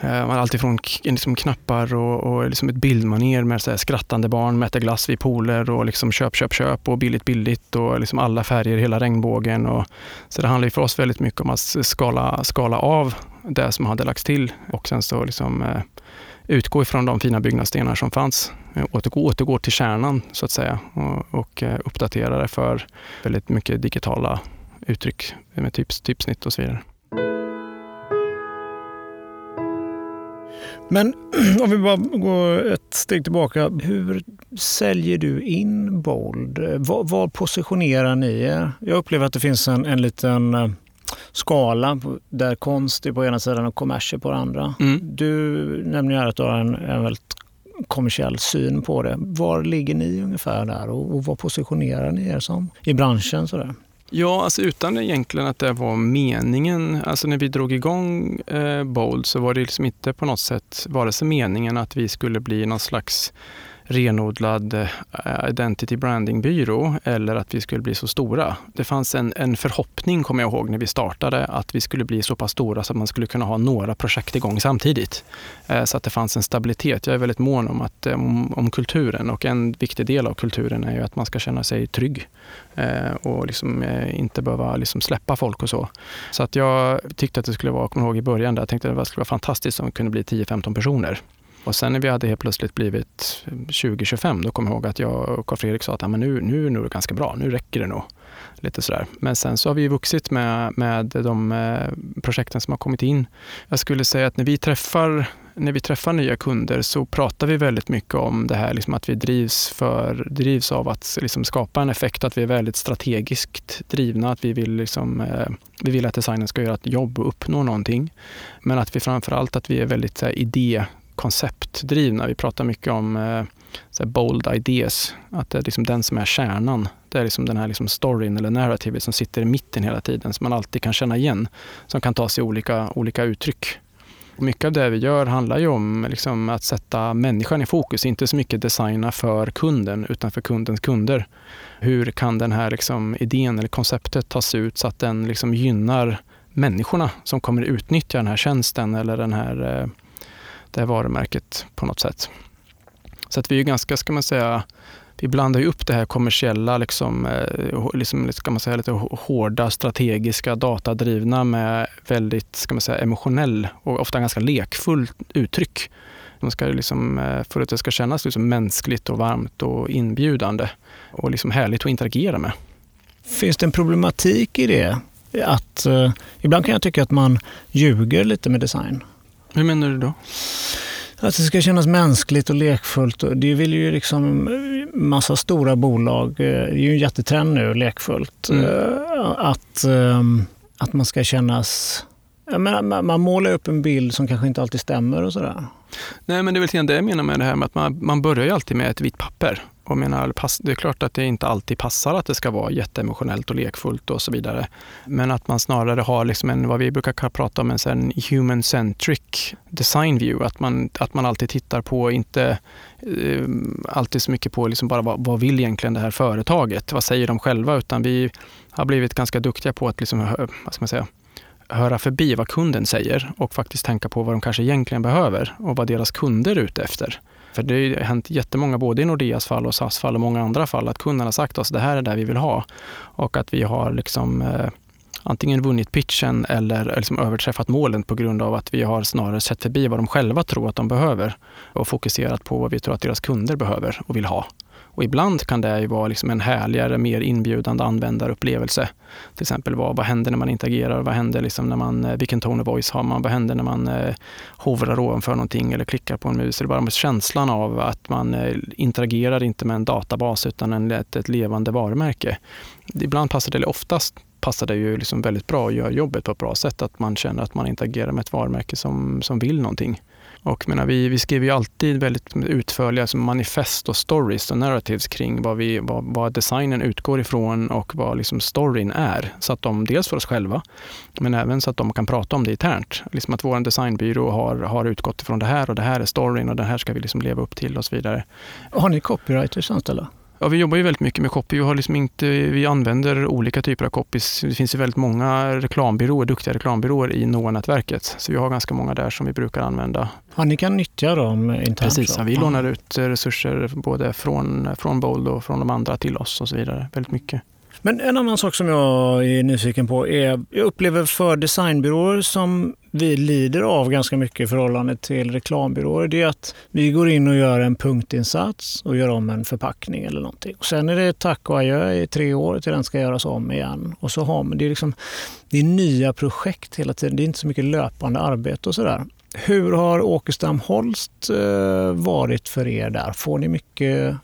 Eh, alltifrån liksom knappar och, och liksom ett bildmaner med så skrattande barn, mäter glass vid pooler och liksom köp, köp, köp och billigt, billigt och liksom alla färger, hela regnbågen. Och, så det handlar för oss väldigt mycket om att skala, skala av det som hade lagts till och sen så liksom, eh, utgå ifrån de fina byggnadsstenar som fanns. Eh, återgå, återgå till kärnan så att säga och, och eh, uppdatera det för väldigt mycket digitala uttryck med typs, typsnitt och så vidare. Men om vi bara går ett steg tillbaka. Hur säljer du in Bold? Var, positionerar ni er? Jag upplever att det finns en, en liten eh, skala där konst är på ena sidan och kommers är på den andra. Mm. Du nämner här att du har en, en väldigt kommersiell syn på det. Var ligger ni ungefär där och, och vad positionerar ni er som i branschen? Sådär? Ja, alltså utan egentligen att det var meningen. Alltså när vi drog igång eh, Bold så var det liksom inte på något sätt vare sig meningen att vi skulle bli någon slags renodlad eh, identity branding-byrå eller att vi skulle bli så stora. Det fanns en, en förhoppning, kommer jag ihåg, när vi startade att vi skulle bli så pass stora så att man skulle kunna ha några projekt igång samtidigt. Eh, så att det fanns en stabilitet. Jag är väldigt mån om, att, eh, om, om kulturen och en viktig del av kulturen är ju att man ska känna sig trygg och liksom inte behöva liksom släppa folk och så. Så att jag tyckte att det skulle vara, kommer ihåg i början, där, jag tänkte att det skulle vara fantastiskt om vi kunde bli 10-15 personer. Och sen när vi hade helt plötsligt blivit 20-25, då kom jag ihåg att jag och Carl Fredrik sa att men nu, nu är det ganska bra, nu räcker det nog. Lite sådär. Men sen så har vi vuxit med, med de eh, projekten som har kommit in. Jag skulle säga att när vi träffar när vi träffar nya kunder så pratar vi väldigt mycket om det här liksom att vi drivs, för, drivs av att liksom skapa en effekt, att vi är väldigt strategiskt drivna, att vi vill, liksom, eh, vi vill att designen ska göra ett jobb och uppnå någonting. Men att vi framför allt att vi är väldigt idé konceptdrivna. Vi pratar mycket om eh, bold ideas. Att det är liksom den som är kärnan. Det är liksom den här liksom storyn eller narrativet som sitter i mitten hela tiden, som man alltid kan känna igen. Som kan ta sig olika, olika uttryck. Mycket av det vi gör handlar ju om liksom att sätta människan i fokus, inte så mycket designa för kunden utan för kundens kunder. Hur kan den här liksom idén eller konceptet tas ut så att den liksom gynnar människorna som kommer utnyttja den här tjänsten eller den här, eh, det här varumärket på något sätt. Så att vi är ganska, ska man säga, vi blandar ju upp det här kommersiella, liksom, eh, liksom, ska man säga, lite hårda, strategiska, datadrivna med väldigt ska man säga, emotionell och ofta ganska lekfullt uttryck. De ska liksom, eh, för att det ska kännas liksom mänskligt och varmt och inbjudande och liksom härligt att interagera med. Finns det en problematik i det? Att, eh, ibland kan jag tycka att man ljuger lite med design. Hur menar du då? Att det ska kännas mänskligt och lekfullt. Det vill ju liksom massa stora bolag, eh, det är ju en jättetrend nu, lekfullt. Mm. Eh, att, ehm, att man ska kännas... Menar, man målar upp en bild som kanske inte alltid stämmer och sådär. Nej, men det är väl det jag menar med det här med att man, man börjar ju alltid med ett vitt papper. Och menar, det är klart att det inte alltid passar att det ska vara jätteemotionellt och lekfullt och så vidare. Men att man snarare har liksom en, vad vi brukar prata om, en human-centric design view. Att man, att man alltid tittar på, inte eh, alltid så mycket på liksom bara vad, vad vill egentligen det här företaget? Vad säger de själva? Utan vi har blivit ganska duktiga på att liksom, vad ska man säga, höra förbi vad kunden säger och faktiskt tänka på vad de kanske egentligen behöver och vad deras kunder är ute efter. För det har hänt jättemånga, både i Nordeas fall och SAS fall och många andra fall, att kunderna sagt oss det här är det vi vill ha. Och att vi har liksom eh, antingen vunnit pitchen eller liksom överträffat målen på grund av att vi har snarare sett förbi vad de själva tror att de behöver och fokuserat på vad vi tror att deras kunder behöver och vill ha. Och ibland kan det ju vara liksom en härligare, mer inbjudande användarupplevelse. Till exempel vad, vad händer när man interagerar? Vad händer liksom när man, eh, vilken tone of voice har man? Vad händer när man eh, hovrar ovanför någonting eller klickar på en mus? Eller bara med känslan av att man eh, interagerar inte med en databas utan en, ett, ett levande varumärke. Ibland passar det, eller oftast passar det ju liksom väldigt bra att göra jobbet på ett bra sätt. Att man känner att man interagerar med ett varumärke som, som vill någonting. Och menar, vi, vi skriver ju alltid väldigt utförliga som manifest och stories och narratives kring vad, vi, vad, vad designen utgår ifrån och vad liksom storyn är. Så att de, dels för oss själva, men även så att de kan prata om det internt. Liksom att vår designbyrå har, har utgått ifrån det här och det här är storyn och det här ska vi liksom leva upp till och så vidare. Har ni copywriters anställda? Ja, vi jobbar ju väldigt mycket med copy. Vi, har liksom inte, vi använder olika typer av copies. Det finns ju väldigt många reklambyråer, duktiga reklambyråer i NOA-nätverket. Så vi har ganska många där som vi brukar använda. Ja, ni kan nyttja dem internt? Precis, ja, vi lånar ut resurser både från, från Bold och från de andra till oss och så vidare. Väldigt mycket. Men en annan sak som jag är nyfiken på är, jag upplever för designbyråer som vi lider av ganska mycket i förhållande till reklambyråer, det är att vi går in och gör en punktinsats och gör om en förpackning eller någonting. Och sen är det tack och adjö i tre år till den ska göras om igen. Och så har man, det, är liksom, det är nya projekt hela tiden, det är inte så mycket löpande arbete och sådär. Hur har Åkestam Holst eh, varit för er där? Får ni mycket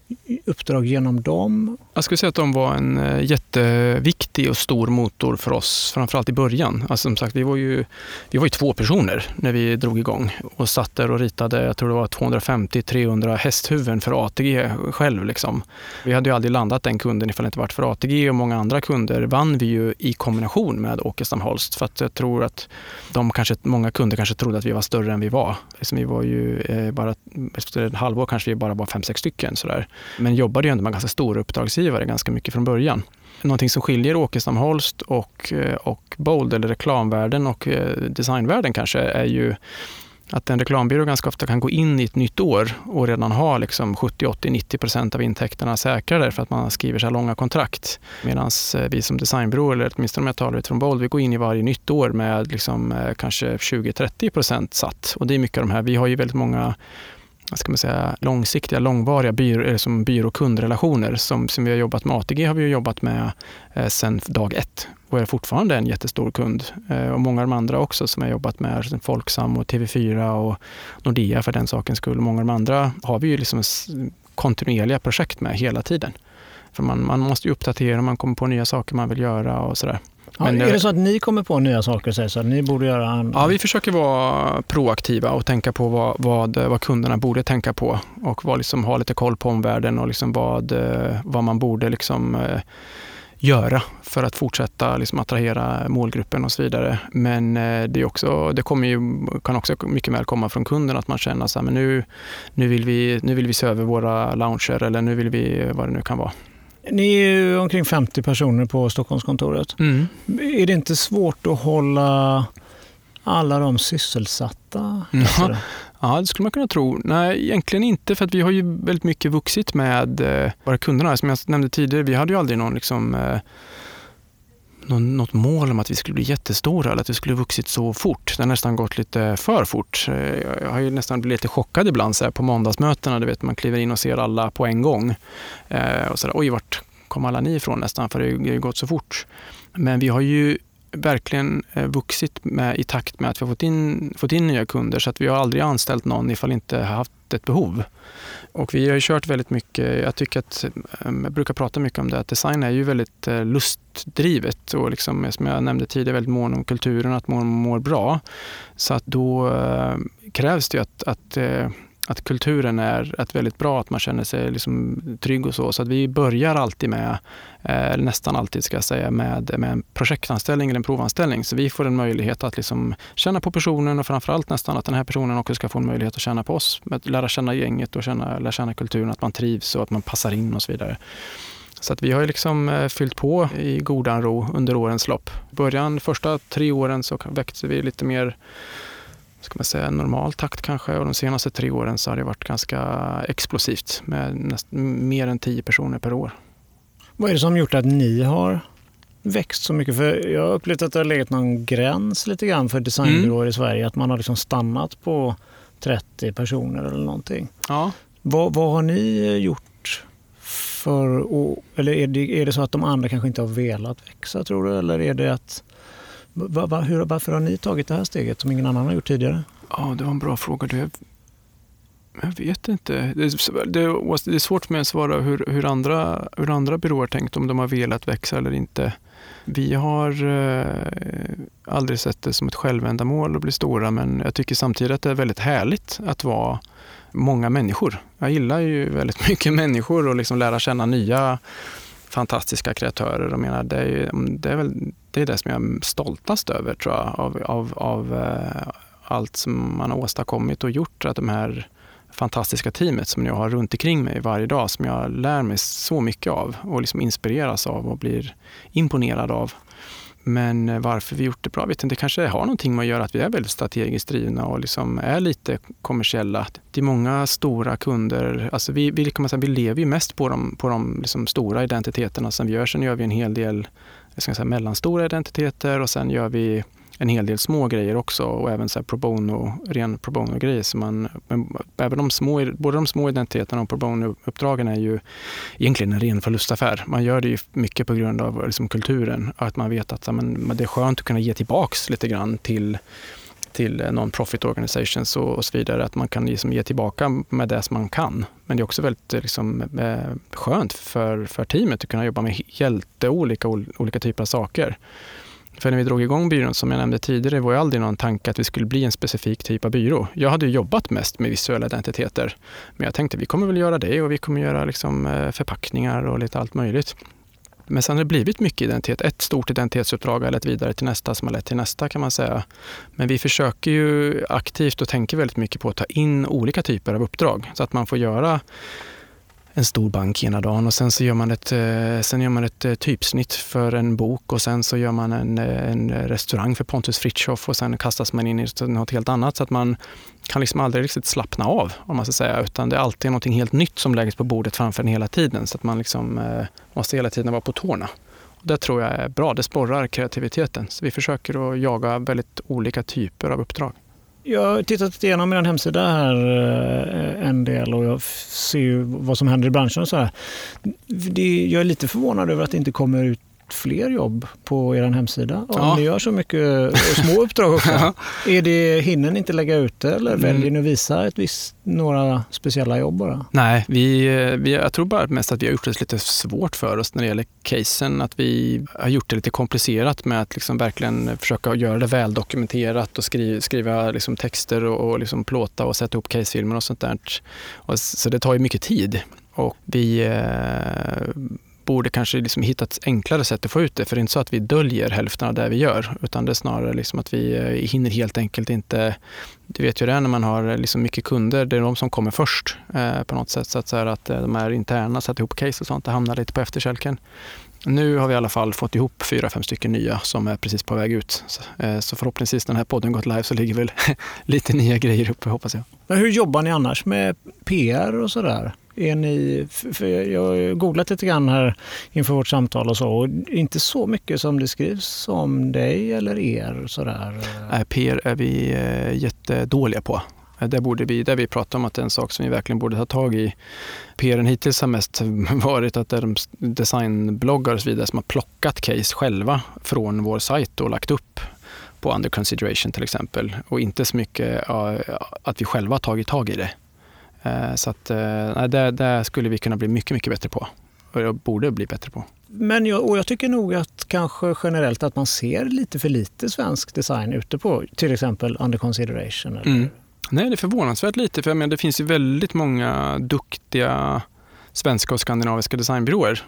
uppdrag genom dem? Jag skulle säga att de var en eh, jätteviktig och stor motor för oss, framförallt i början. Alltså som sagt, vi var ju, vi var ju två personer när vi drog igång och satt där och ritade, jag tror det var 250-300 hästhuvuden för ATG själv. Liksom. Vi hade ju aldrig landat den kunden ifall det inte varit för ATG och många andra kunder vann vi ju i kombination med Åkestam Holst. För att jag tror att de kanske, många kunder kanske trodde att vi var större än vi var. Liksom vi var ju eh, bara, efter ett halvår kanske vi bara var fem, sex stycken. Sådär. Men jobbade ju ändå med ganska stora uppdragsgivare ganska mycket från början. Någonting som skiljer Åkestam Holst och, eh, och Bold, eller reklamvärlden och eh, designvärlden kanske, är ju att en reklambyrå ganska ofta kan gå in i ett nytt år och redan ha liksom 70, 80, 90 procent av intäkterna säkrade för att man skriver så här långa kontrakt. Medan eh, vi som designbyrå, eller åtminstone om jag talar utifrån Bold, vi går in i varje nytt år med liksom eh, kanske 20-30 procent satt. Och det är mycket av de här, vi har ju väldigt många vad ska man säga, långsiktiga, långvariga byrå, eh, som byråkundrelationer. Som, som vi har jobbat med ATG har vi jobbat med eh, sedan dag ett och är fortfarande en jättestor kund. Eh, och många av de andra också som jag jobbat med, Folksam och TV4 och Nordea för den sakens skull. Många av de andra har vi ju liksom kontinuerliga projekt med hela tiden. För man, man måste ju uppdatera, man kommer på nya saker man vill göra och sådär. Ja, Men, är det så att ni kommer på nya saker och säger så att ni borde göra andra? Ja, vi försöker vara proaktiva och tänka på vad, vad, vad kunderna borde tänka på och vad, liksom, ha lite koll på omvärlden och liksom vad, vad man borde liksom, göra för att fortsätta liksom attrahera målgruppen och så vidare. Men eh, det, är också, det kommer ju, kan också mycket väl komma från kunden att man känner att nu, nu, vill vi, nu vill vi se över våra lounger eller nu vill vi vad det nu kan vara. Ni är ju omkring 50 personer på Stockholmskontoret. Mm. Är det inte svårt att hålla alla de sysselsatta? Ja, ja, det skulle man kunna tro. Nej, egentligen inte för att vi har ju väldigt mycket vuxit med eh, våra kunder. Som jag nämnde tidigare, vi hade ju aldrig någon liksom, någon, något mål om att vi skulle bli jättestora eller att vi skulle vuxit så fort. Det har nästan gått lite för fort. Eh, jag har ju nästan blivit lite chockad ibland så här, på måndagsmötena. Du vet, man kliver in och ser alla på en gång. Eh, och så där, Oj, vart kom alla ni ifrån nästan? För det har ju gått så fort. Men vi har ju verkligen eh, vuxit med, i takt med att vi har fått in, fått in nya kunder så att vi har aldrig anställt någon ifall inte haft ett behov. Och vi har ju kört väldigt mycket, jag tycker att, ehm, jag brukar prata mycket om det, att design är ju väldigt eh, lustdrivet och liksom, som jag nämnde tidigare, väldigt mån om kulturen, att man mår bra. Så att då eh, krävs det ju att, att eh, att kulturen är att väldigt bra, att man känner sig liksom trygg och så. Så att vi börjar alltid med, eh, nästan alltid ska jag säga, med, med en projektanställning eller en provanställning. Så vi får en möjlighet att liksom känna på personen och framförallt nästan att den här personen också ska få en möjlighet att känna på oss. Att lära känna gänget och känna, lära känna kulturen, att man trivs och att man passar in och så vidare. Så att vi har liksom eh, fyllt på i godan ro under årens lopp. I början, första tre åren så växte vi lite mer ska man säga, normal takt kanske och de senaste tre åren så har det varit ganska explosivt med näst, mer än tio personer per år. Vad är det som gjort att ni har växt så mycket? För jag har upplevt att det har legat någon gräns lite grann för designbyråer mm. i Sverige. Att man har liksom stannat på 30 personer eller någonting. Ja. Vad, vad har ni gjort för, eller är det, är det så att de andra kanske inte har velat växa tror du? Eller är det att Va, va, hur, varför har ni tagit det här steget som ingen annan har gjort tidigare? Ja, det var en bra fråga. Det, jag vet inte. Det är, det är svårt för mig att svara hur, hur, andra, hur andra byråer tänkt, om de har velat växa eller inte. Vi har eh, aldrig sett det som ett självändamål att bli stora, men jag tycker samtidigt att det är väldigt härligt att vara många människor. Jag gillar ju väldigt mycket människor och liksom lära känna nya fantastiska kreatörer. Jag menar, det, är, mm, det, är väl, det är det som jag är stoltast över tror jag, av, av, av eh, allt som man har åstadkommit och gjort. Att de här fantastiska teamet som jag har runt omkring mig varje dag som jag lär mig så mycket av och liksom inspireras av och blir imponerad av. Men eh, varför vi gjort det bra vet inte. Det kanske har någonting med att göra att vi är väldigt strategiskt drivna och liksom är lite kommersiella. Det är många stora kunder. Alltså vi, vi, kan säga, vi lever ju mest på de, på de liksom stora identiteterna som vi gör. Sen gör vi en hel del jag ska säga, mellanstora identiteter och sen gör vi en hel del små grejer också och även så pro bono, ren pro bono-grejer. Så man, även de små, både de små identiteterna och pro bono-uppdragen är ju egentligen en ren förlustaffär. Man gör det ju mycket på grund av liksom, kulturen att man vet att men, det är skönt att kunna ge tillbaks lite grann till till non-profit organizations och, och, så vidare. Att man kan liksom ge tillbaka med det som man kan. Men det är också väldigt liksom, eh, skönt för, för teamet att kunna jobba med jätteolika olika typer av saker. För när vi drog igång byrån, som jag nämnde tidigare, var ju aldrig någon tanke att vi skulle bli en specifik typ av byrå. Jag hade jobbat mest med visuella identiteter. Men jag tänkte vi kommer väl göra det och vi kommer göra liksom eh, förpackningar och lite allt möjligt. Men sen har det blivit mycket identitet. Ett stort identitetsuppdrag har lett vidare till nästa som har lett till nästa kan man säga. Men vi försöker ju aktivt och tänker väldigt mycket på att ta in olika typer av uppdrag så att man får göra en stor bank ena dagen och sen så gör man ett, eh, sen gör man ett eh, typsnitt för en bok och sen så gör man en, eh, en restaurang för Pontus Fritiof och sen kastas man in i något helt annat så att man kan liksom aldrig riktigt slappna av om man ska säga utan det är alltid något helt nytt som läggs på bordet framför en hela tiden så att man liksom måste hela tiden vara på tårna. Och det tror jag är bra, det sporrar kreativiteten. Så vi försöker att jaga väldigt olika typer av uppdrag. Jag har tittat igenom er hemsida här eh, en del och jag ser vad som händer i branschen och så här. jag är lite förvånad över att det inte kommer ut fler jobb på er hemsida? Om Ja. ni gör så mycket små uppdrag också. Ja. är det, hinner ni inte lägga ut det eller Mm. väljer ni att visa ett visst, några speciella jobb bara? Nej, vi, vi, jag tror bara mest att vi har gjort det lite svårt för oss när det gäller casen. Att vi har gjort det lite komplicerat med att liksom verkligen försöka göra det väldokumenterat och skriva, skriva liksom texter och, och liksom plåta och sätta ihop casefilmer och sånt där. Och, så det tar ju mycket tid. Och vi eh, borde kanske liksom hitta ett enklare sätt att få ut det. För det är inte så att vi döljer hälften av det vi gör. Utan det är snarare liksom att vi eh, hinner helt enkelt inte du vet ju det när man har liksom mycket kunder, det är de som kommer först eh, på något sätt. Så att, så här, att eh, de här interna, sätta ihop case och sånt, det hamnar lite på efterkälken. Nu har vi i alla fall fått ihop fyra, fem stycken nya som är precis på väg ut. Så, eh, så förhoppningsvis när den här podden gått live så ligger väl lite nya grejer uppe hoppas jag. Men hur jobbar ni annars med PR och sådär? Är ni, för jag har googlat lite grann här inför vårt samtal och så. Och inte så mycket som det skrivs om dig eller er. Sådär. Eh, PR är vi eh, jättedåliga på. Eh, det borde vi, där vi pratar om att det är en sak som vi verkligen borde ta tag i. PRn hittills har mest varit att det är de designbloggar och så vidare som har plockat case själva från vår sajt och lagt upp på under consideration till exempel. Och inte så mycket att vi själva har tagit tag i det. Eh, Så att, eh, nej, det, det skulle vi kunna bli mycket, mycket bättre på. Och jag borde bli bättre på. Men jag, och jag tycker nog att kanske generellt att man ser lite för lite svensk design ute på till exempel under consideration. Eller? Mm. Nej, det är förvånansvärt lite. För jag menar, det finns ju väldigt många duktiga svenska och skandinaviska designbyråer.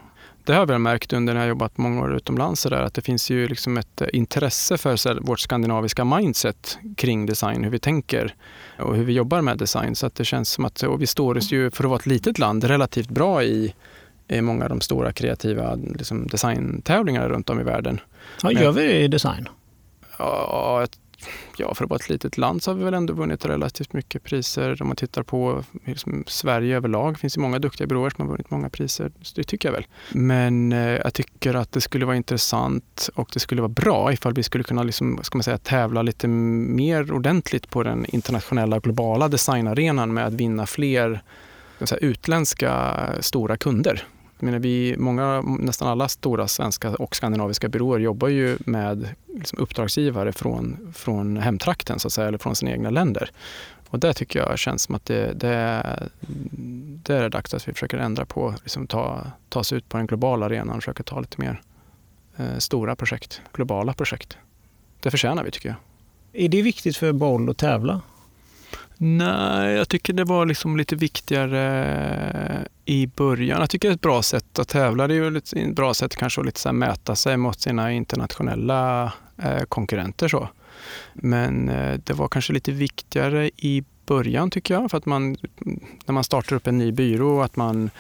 Det har jag märkt under när jag jobbat många år utomlands så där, att det finns ju liksom ett eh, intresse för här, vårt skandinaviska mindset kring design, hur vi tänker och hur vi jobbar med design. Så att det känns som att och vi står oss ju, för att vara ett litet land, relativt bra i, i många av de stora kreativa liksom, designtävlingarna runt om i världen. Ja, gör vi det i design? Ja, ja, för att vara ett litet land så har vi väl ändå vunnit relativt mycket priser. Om man tittar på liksom, Sverige överlag finns det många duktiga byråer som har vunnit många priser. Så det tycker jag väl. Men eh, jag tycker att det skulle vara intressant och det skulle vara bra ifall vi skulle kunna liksom, ska man säga, tävla lite mer ordentligt på den internationella globala designarenan med att vinna fler säga, utländska stora kunder. Jag menar, vi, många, nästan alla stora svenska och skandinaviska byråer jobbar ju med liksom uppdragsgivare från, från hemtrakten så att säga, eller från sina egna länder. Och det tycker jag känns som att det, det, det är dags att vi försöker ändra på, liksom ta, ta oss ut på den globala arenan och försöka ta lite mer eh, stora projekt, globala projekt. Det förtjänar vi tycker jag. Är det viktigt för Boll att tävla? Nej, jag tycker det var liksom lite viktigare i början. Jag tycker det är ett bra sätt att tävla. Det är ju ett bra sätt kanske att lite så här mäta sig mot sina internationella eh, konkurrenter. Så. Men eh, det var kanske lite viktigare i början tycker jag. För att man, när man startar upp en ny byrå, att man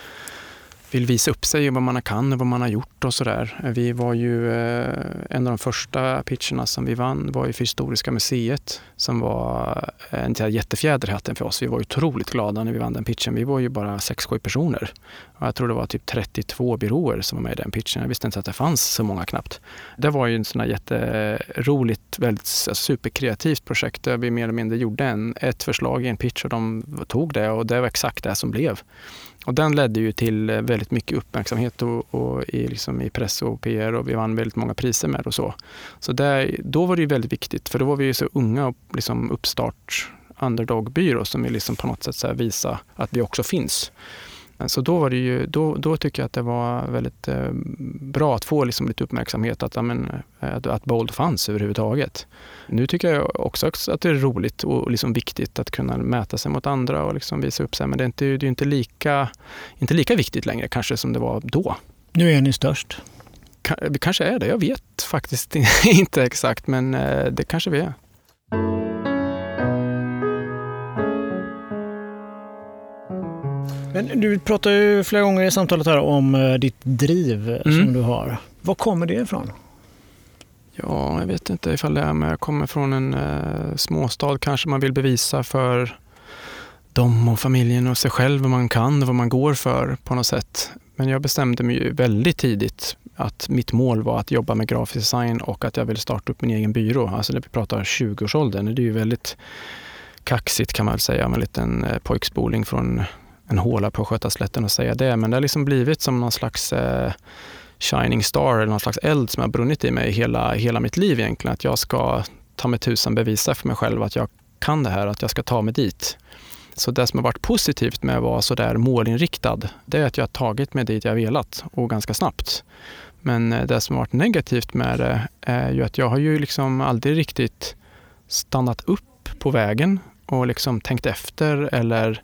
vill visa upp sig, och vad man kan och vad man har gjort och sådär. Vi var ju, eh, en av de första pitcherna som vi vann var ju för Historiska museet som var eh, en jättefjäder i hatten för oss. Vi var otroligt glada när vi vann den pitchen. Vi var ju bara 6-7 personer. Och jag tror det var typ 32 byråer som var med i den pitchen. Jag visste inte att det fanns så många knappt. Det var ju en sån här jätteroligt, väldigt alltså, superkreativt projekt där vi mer eller mindre gjorde en, ett förslag i en pitch och de tog det och det var exakt det som blev. Och den ledde ju till eh, väldigt mycket uppmärksamhet och, och i, liksom i press och PR och vi vann väldigt många priser med och så. Så där, då var det ju väldigt viktigt för då var vi ju så unga och liksom uppstart underdog-byrå som vill liksom på något sätt så här visa att vi också finns. Så då, var det ju, då, då tycker jag att det var väldigt eh, bra att få liksom lite uppmärksamhet att, ja, men, eh, att, Bold fanns överhuvudtaget. Nu tycker jag också att det är roligt och liksom viktigt att kunna mäta sig mot andra och liksom visa upp sig. Men det är inte, det är inte, lika, inte lika viktigt längre kanske som det var då. Nu är ni störst. Vi kanske är det, jag vet faktiskt inte exakt men eh, det kanske vi är. Men du pratar ju flera gånger i samtalet här om eh, ditt driv Mm. som du har. Var kommer det ifrån? Ja, jag vet inte ifall det är, men jag kommer från en eh, småstad. Kanske man vill bevisa för dem och familjen och sig själv vad man kan och vad man går för på något sätt. Men jag bestämde mig ju väldigt tidigt att mitt mål var att jobba med grafisk design och att jag vill starta upp min egen byrå. Alltså när vi pratar 20-årsåldern, det är ju väldigt kaxigt kan man väl säga med en liten eh, pojkspoling från en håla på Skötaslätten och säga det. Men det har liksom blivit som någon slags eh, shining star eller någon slags eld som har brunnit i mig hela, hela mitt liv egentligen. Att jag ska ta mig tusan bevisa för mig själv att jag kan det här, att jag ska ta mig dit. Så det som har varit positivt med att vara så där målinriktad, det är att jag har tagit mig dit jag velat och ganska snabbt. Men eh, det som har varit negativt med det eh, är ju att jag har ju liksom aldrig riktigt stannat upp på vägen och liksom tänkt efter eller,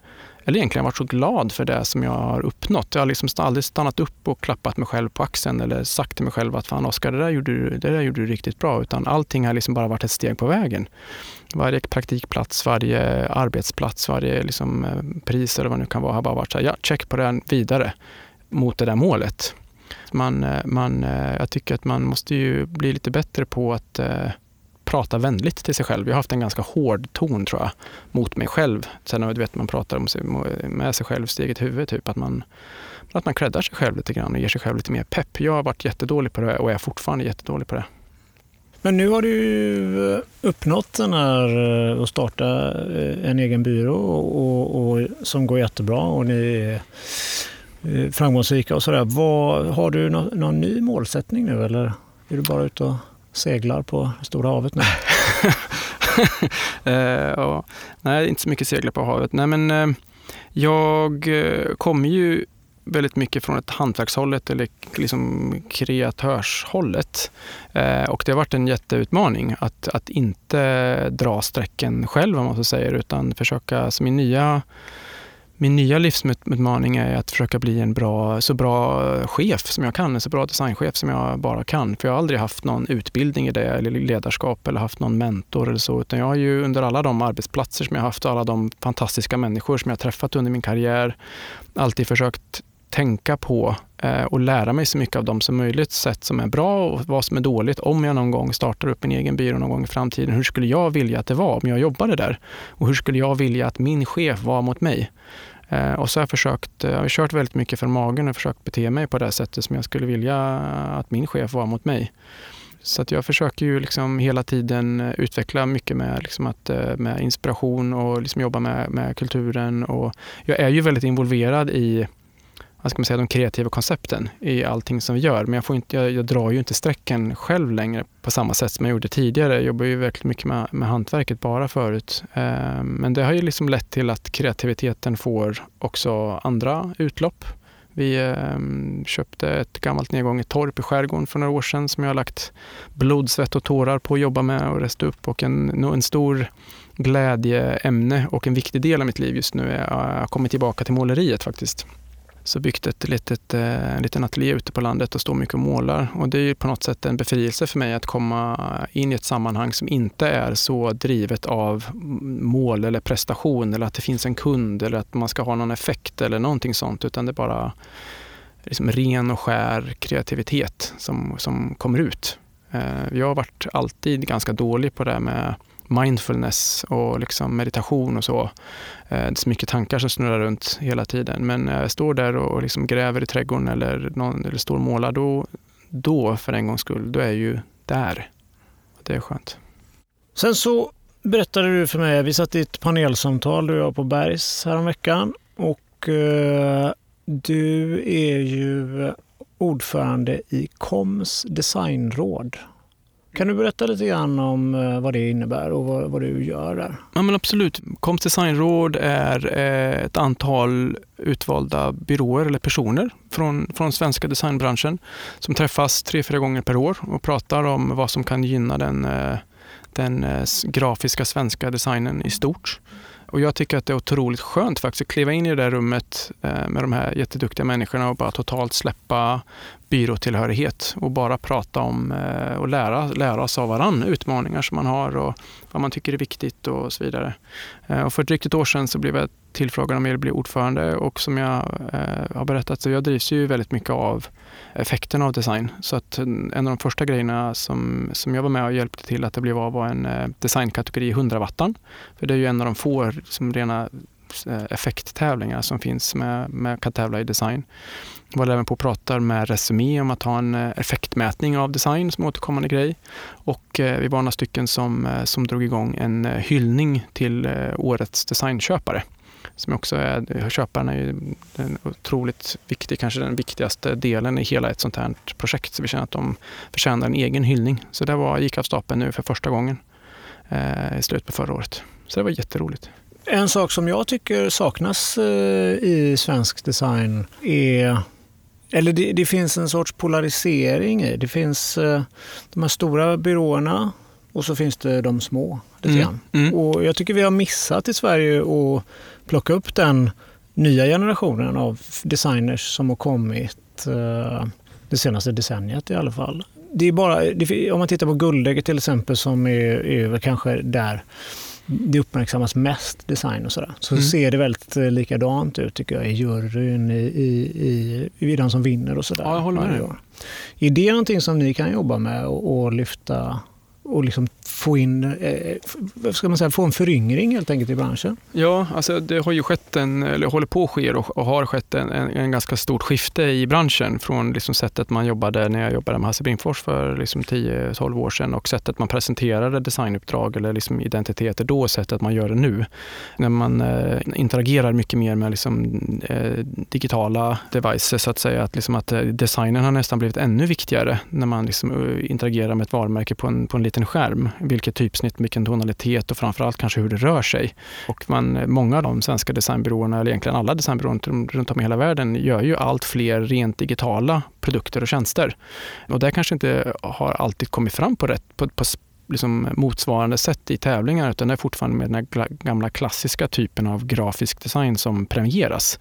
eller egentligen varit så glad för det som jag har uppnått. Jag har liksom aldrig stannat upp och klappat mig själv på axeln eller sagt till mig själv att fan Oskar, det, där gjorde du, det där gjorde du riktigt bra. Utan allting har liksom bara varit ett steg på vägen. Varje praktikplats, varje arbetsplats, varje liksom eh, pris eller vad det nu kan vara har bara varit så här, ja, check på den vidare mot det där målet. Man, eh, man, eh, jag tycker att man måste ju bli lite bättre på att eh, prata vänligt till sig själv. Jag har haft en ganska hård ton tror jag, mot mig själv. Sen du vet man pratar om sig, med sig själv, sitt eget huvud, typ att man, att man creddar sig själv lite grann och ger sig själv lite mer pepp. Jag har varit jättedålig på det och är fortfarande jättedålig på det. Men nu har du eh, uppnått den här eh, att starta eh, en egen byrå och, och, som går jättebra och ni är framgångsrika och sådär. Har du någon, någon ny målsättning nu eller är du bara ute och seglar på Stora havet nu? eh, ja, nej, inte så mycket seglar på havet. Nej, men eh, jag eh, kommer ju väldigt mycket från ett hantverkshållet eller liksom kreatörshållet. Eh, och det har varit en jätteutmaning att, att inte dra strecken själv om man så säger, utan försöka, alltså min nya min nya livsutmaning är att försöka bli en bra, så bra chef som jag kan, en så bra designchef som jag bara kan. För jag har aldrig haft någon utbildning i det, eller ledarskap eller haft någon mentor eller så. Utan jag har ju under alla de arbetsplatser som jag haft och alla de fantastiska människor som jag träffat under min karriär alltid försökt tänka på eh, och lära mig så mycket av dem som möjligt, sätt som är bra och vad som är dåligt. Om jag någon gång startar upp en egen byrå någon gång i framtiden, hur skulle jag vilja att det var om jag jobbade där? Och hur skulle jag vilja att min chef var mot mig? Eh, och så har jag försökt, eh, jag har kört väldigt mycket från magen och försökt bete mig på det sättet som jag skulle vilja att min chef var mot mig. Så att jag försöker ju liksom hela tiden eh, utveckla mycket med, liksom att, eh, med inspiration och liksom jobba med, med kulturen. Och jag är ju väldigt involverad i vad ska man säga, de kreativa koncepten i allting som vi gör. Men jag, får inte, jag, jag, drar ju inte strecken själv längre på samma sätt som jag gjorde tidigare. Jag jobbar ju verkligen mycket med, med hantverket bara förut. Eh, men det har ju liksom lett till att kreativiteten får också andra utlopp. Vi eh, köpte ett gammalt nedgånget torp i skärgården för några år sedan som jag har lagt blod, svett och tårar på att jobba med och resta upp. Och en, en stor glädjeämne och en viktig del av mitt liv just nu är att jag har kommit tillbaka till måleriet faktiskt så byggt ett litet, eh, en liten ateljé ute på landet och står mycket och målar. Och det är ju på något sätt en befrielse för mig att komma in i ett sammanhang som inte är så drivet av mål eller prestation eller att det finns en kund eller att man ska ha någon effekt eller någonting sånt utan det är bara liksom ren och skär kreativitet som, som kommer ut. Eh, jag har varit alltid ganska dålig på det med mindfulness och liksom meditation och så. Eh, det är så mycket tankar som snurrar runt hela tiden. Men när jag står där och liksom gräver i trädgården eller, någon, eller står och målar, då, då för en gångs skull, då är jag ju där. Det är skönt. Sen så berättade du för mig, vi satt i ett panelsamtal du och jag på Bergs häromveckan och eh, du är ju ordförande i KOMs designråd. Kan du berätta lite grann om eh, vad det innebär och vad, vad du gör där? Ja, men absolut. Koms designråd är eh, ett antal utvalda byråer eller personer från, från svenska designbranschen som träffas tre, fyra gånger per år och pratar om vad som kan gynna den, eh, den grafiska svenska designen i stort. Och jag tycker att det är otroligt skönt faktiskt att kliva in i det där rummet med de här jätteduktiga människorna och bara totalt släppa byråtillhörighet och bara prata om eh, och lära, lära oss av varann utmaningar som man har och vad man tycker är viktigt och så vidare. Eh, och för drygt ett år sedan så blev jag tillfrågad om jag ville bli ordförande och som jag eh, har berättat så jag drivs ju väldigt mycket av effekten av design. Så att eh, en av de första grejerna som, som jag var med och hjälpte till att det blev av var en eh, designkategori 100 wattan. För det är ju en av de få som rena eh, effekttävlingar som finns med, med kan tävla i design. Vi var även på och pratar med Resumé om att ha en eh, effektmätning av design som återkommande grej. Och eh, vi var några stycken som, eh, som drog igång en hyllning till årets designköpare. som också är, köparen är ju den otroligt viktig, kanske den viktigaste delen i hela ett sånt här projekt. Så vi känner att de förtjänar en egen hyllning. Så det var, gick av stapeln nu för första gången eh, i slutet på förra året. Så det var jätteroligt. En sak som jag tycker saknas i svensk design är eller det, det, finns en sorts polarisering i. Det finns eh, de här stora byråerna och så finns det de små. Lite mm. Mm. Och jag tycker vi har missat i Sverige att plocka upp den nya generationen av designers som har kommit eh, det senaste decenniet i alla fall. Det är bara, det, om man tittar på Guldägget till exempel som är, är kanske där det uppmärksammas mest, design och sådär. Så mm. ser det väldigt eh, likadant ut tycker jag i juryn, i, i, i, i de som vinner och sådär. Ja, jag håller med. Är det någonting som ni kan jobba med och, och lyfta och liksom få in, eh, ska man säga, få en föryngring helt enkelt i branschen? Ja, alltså det har ju skett en, eller håller på att ske och, och har skett en, en, en, ganska stort skifte i branschen från liksom sättet man jobbade när jag jobbade med Hasse Brinkfors för liksom 10-12 år sedan och sättet man presenterade designuppdrag eller liksom identiteter då och sättet man gör det nu. När man eh, interagerar mycket mer med liksom, eh, digitala devices så att säga, att, liksom att eh, designen har nästan blivit ännu viktigare när man liksom, eh, interagerar med ett varumärke på en, på en liten skärm. Vilket typsnitt, vilken tonalitet och framförallt kanske hur det rör sig. Och man, många av de svenska designbyråerna, eller egentligen alla designbyråer runt om i hela världen, gör ju allt fler rent digitala produkter och tjänster. Och det kanske inte har alltid kommit fram på, rätt, på, på liksom motsvarande sätt i tävlingar utan det är fortfarande med den gamla klassiska typen av grafisk design som premieras.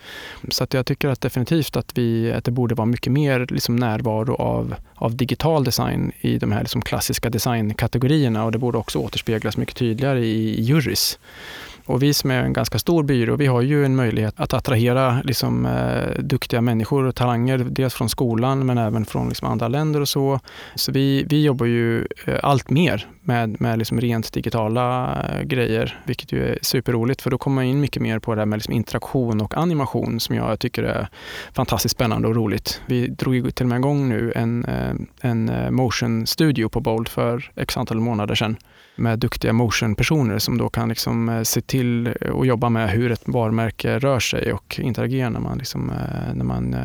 Så att jag tycker att definitivt att, vi, att det borde vara mycket mer liksom närvaro av, av digital design i de här liksom klassiska designkategorierna och det borde också återspeglas mycket tydligare i, i jurys. Och vi som är en ganska stor byrå, vi har ju en möjlighet att attrahera liksom, eh, duktiga människor och talanger, dels från skolan men även från liksom, andra länder och så. Så vi, vi jobbar ju eh, allt mer med, med liksom rent digitala eh, grejer, vilket ju är superroligt för då kommer man in mycket mer på det här med liksom interaktion och animation som jag tycker är fantastiskt spännande och roligt. Vi drog ju till och med igång nu en, eh, en eh, motion studio på Bold för x antal månader sedan med duktiga motion-personer som då kan liksom eh, se till och jobba med hur ett varumärke rör sig och interagerar när man, liksom, när man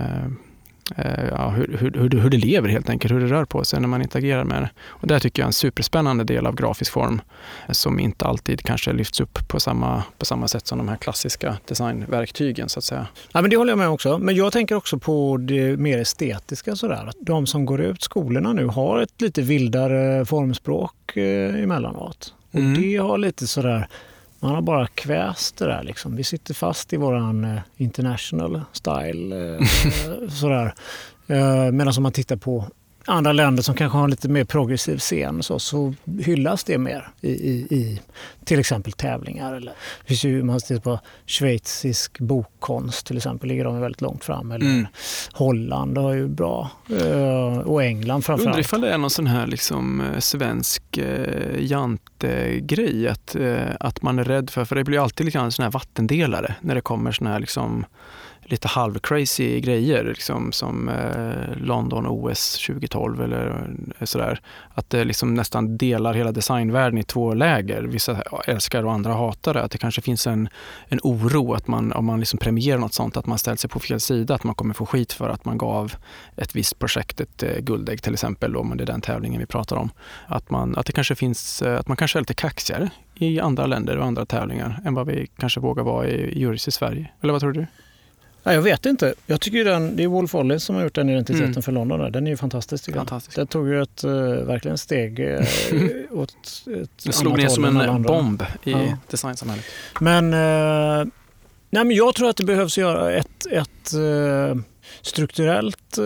Eh, ja, hur, hur, hur det lever helt enkelt, hur det rör på sig när man interagerar med det. Och det tycker jag är en superspännande del av grafisk form som inte alltid kanske lyfts upp på samma, på samma sätt som de här klassiska designverktygen så att säga. Ja, men det håller jag med också. Men jag tänker också på det mer estetiska sådär. De som går ut skolorna nu har ett lite vildare formspråk eh, emellanåt. Och mm. det har lite sådär man har bara kväst det där. Liksom. Vi sitter fast i våran eh, international style. Eh, sådär. Eh, Medan om man tittar på andra länder som kanske har en lite mer progressiv scen så, så hyllas det mer i, i, i till exempel tävlingar. Eller, det finns ju, man tittar på schweizisk bokkonst till exempel, ligger de väldigt långt fram. Eller mm. Holland har ju bra, eh, och England framförallt. Undrar ifall det är någon sån här liksom, eh, svensk eh, jantegrej, att, eh, att man är rädd för, för det blir alltid lite grann sån här vattendelare när det kommer sån här liksom lite halvcrazy grejer liksom, som eh, London OS 2012 eller eh, sådär. Att det liksom nästan delar hela designvärlden i två läger. Vissa älskar och andra hatar det. Att det kanske finns en, en oro att man, om man liksom premierar något sånt, att man ställt sig på fel sida, att man kommer få skit för att man gav ett visst projekt ett eh, guldägg till exempel, om det är den tävlingen vi pratar om. Att, man, att det kanske finns, eh, att man kanske är lite kaxigare i andra länder och andra tävlingar än vad vi kanske vågar vara i jurys i Sverige. Eller vad tror du? Nej, jag vet inte. Jag tycker den, det är Wolf Ollie som har gjort den identiteten mm. för London. Där. Den är ju fantastisk. fantastisk. Den tog ju ett uh, verkligen steg uh, åt ett Den slog ner som en bomb i ja. designsamhället. Men, uh, nej, men jag tror att det behövs göra ett, ett uh, strukturellt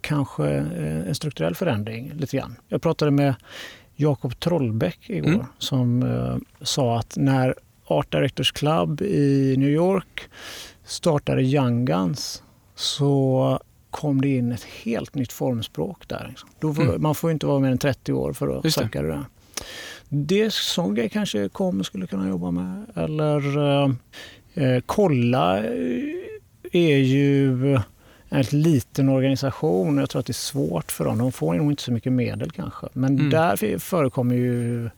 kanske en strukturell förändring lite grann. Jag pratade med Jakob Trollbäck igår mm. som sa att när Art Directors Club i New York startade Young Guns så kom det in ett helt nytt formspråk där. Liksom. Då får, mm. Man får inte vara mer än 30 år för att söka det. det. Det är sån grej kanske KOM skulle kunna jobba med. Eller eh, eh Kolla är ju en liten organisation. Jag tror att det är svårt för dem. De får nog inte så mycket medel kanske. Men mm. där förekommer ju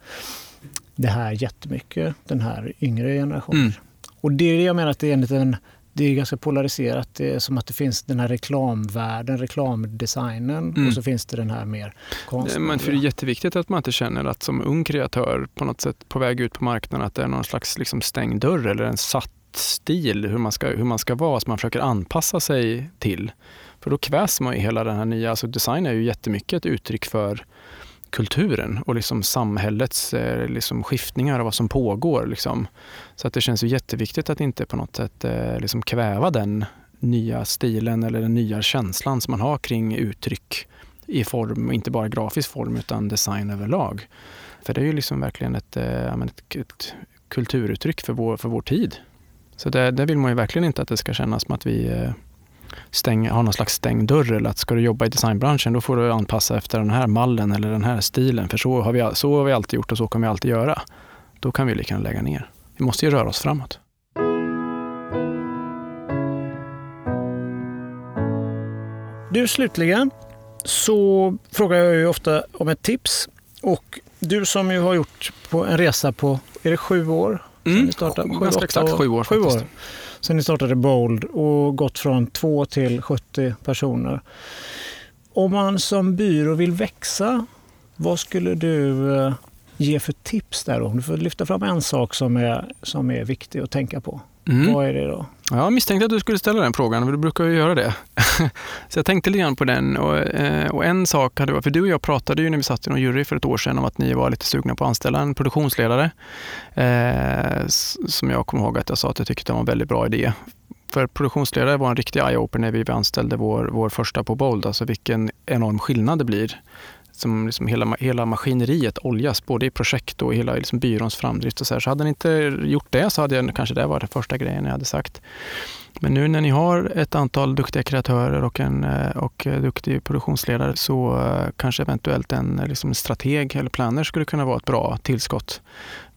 det här jättemycket, den här yngre generationen. Mm. Och det är det jag menar att det är en liten det är ganska polariserat. Det är som att det finns den här reklamvärlden, reklamdesignen Mm. och så finns det den här mer konstnärliga. Men för det är jätteviktigt att man inte känner att som ung kreatör på något sätt på väg ut på marknaden att det är någon slags liksom stängd dörr eller en satt stil hur man ska, hur man ska vara som man försöker anpassa sig till. För då kväs man i hela den här nya, alltså design är ju jättemycket ett uttryck för kulturen och liksom samhällets eh, liksom skiftningar och vad som pågår. Liksom. Så att det känns ju jätteviktigt att inte på något sätt eh, liksom kväva den nya stilen eller den nya känslan som man har kring uttryck i form, inte bara grafisk form utan design överlag. För det är ju liksom verkligen ett, eh, ett, ett kulturuttryck för vår, för vår tid. Så det, det vill man ju verkligen inte att det ska kännas som att vi eh, stäng, har någon slags stängd dörr eller att ska du jobba i designbranschen då får du anpassa efter den här mallen eller den här stilen. För så har vi, så har vi alltid gjort och så kommer vi alltid göra. Då kan vi lika gärna lägga ner. Vi måste ju röra oss framåt. Du slutligen så frågar jag ju ofta om ett tips och du som ju har gjort på en resa på, är det sju år? Startade, Mm. Ganska åtta exakt sju år Sju år. Sen ni startade Bold och gått från 2 till 70 personer. Om man som byrå vill växa, vad skulle du eh, ge för tips där? Om du får lyfta fram en sak som är, som är viktig att tänka på. Mm. Vad är det då? Ja, Jag misstänkte att du skulle ställa den frågan, för du brukar ju göra det. så jag tänkte lite grann på den. Och, eh, och en sak hade varit, för du och jag pratade ju när vi satt i någon jury för ett år sedan om att ni var lite sugna på att anställa en produktionsledare. Eh, som jag kommer ihåg att jag sa att jag tyckte var en väldigt bra idé. För produktionsledare var en riktig eye-opener när vi anställde vår, vår första på Bold, alltså vilken enorm skillnad det blir. Som liksom hela, hela maskineriet oljas, både i projekt och i hela liksom byråns framdrift. Och så, här. så hade ni inte gjort det så hade jag, kanske det var den första grejen jag hade sagt. Men nu när ni har ett antal duktiga kreatörer och en eh, och eh, duktig produktionsledare så eh, kanske eventuellt en liksom strateg eller planer skulle kunna vara ett bra tillskott.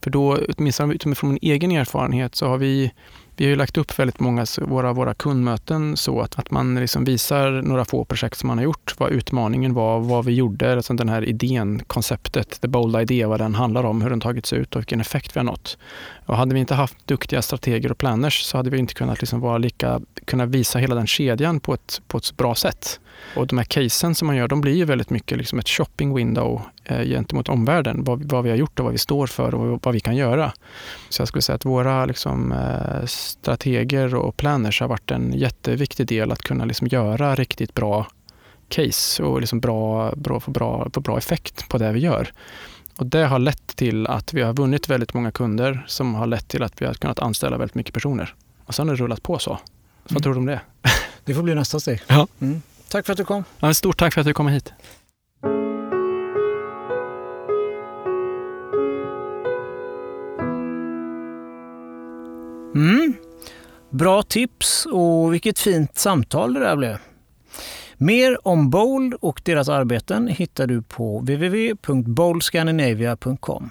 För då, åtminstone utifrån min egen erfarenhet, så har vi vi har ju lagt upp väldigt många av våra, våra kundmöten så att, att man liksom visar några få projekt som man har gjort, vad utmaningen var, vad vi gjorde, alltså den här idén, konceptet, the bold idea, vad den handlar om, hur den tagits ut och vilken effekt vi har nått. Och hade vi inte haft duktiga strateger och planners så hade vi inte kunnat liksom vara lika, kunna visa hela den kedjan på ett, på ett bra sätt. Och de här casen som man gör, de blir ju väldigt mycket liksom ett shopping window eh, gentemot omvärlden, vad, vad vi har gjort och vad vi står för och vad vi kan göra. Så jag skulle säga att våra liksom, eh, strateger och planners har varit en jätteviktig del att kunna liksom göra riktigt bra case och liksom bra, bra, få, bra, få bra effekt på det vi gör. Och det har lett till att vi har vunnit väldigt många kunder som har lett till att vi har kunnat anställa väldigt mycket personer. Och sen har det rullat på så. så Vad Mm. tror du om det? Det får bli nästa steg. Ja. Mm. Tack för att du kom. Ja, stort tack för att du kom hit. Mm. Bra tips och vilket fint samtal det där blev. Mer om Bold och deras arbeten hittar du på www.boldscandinavia.com.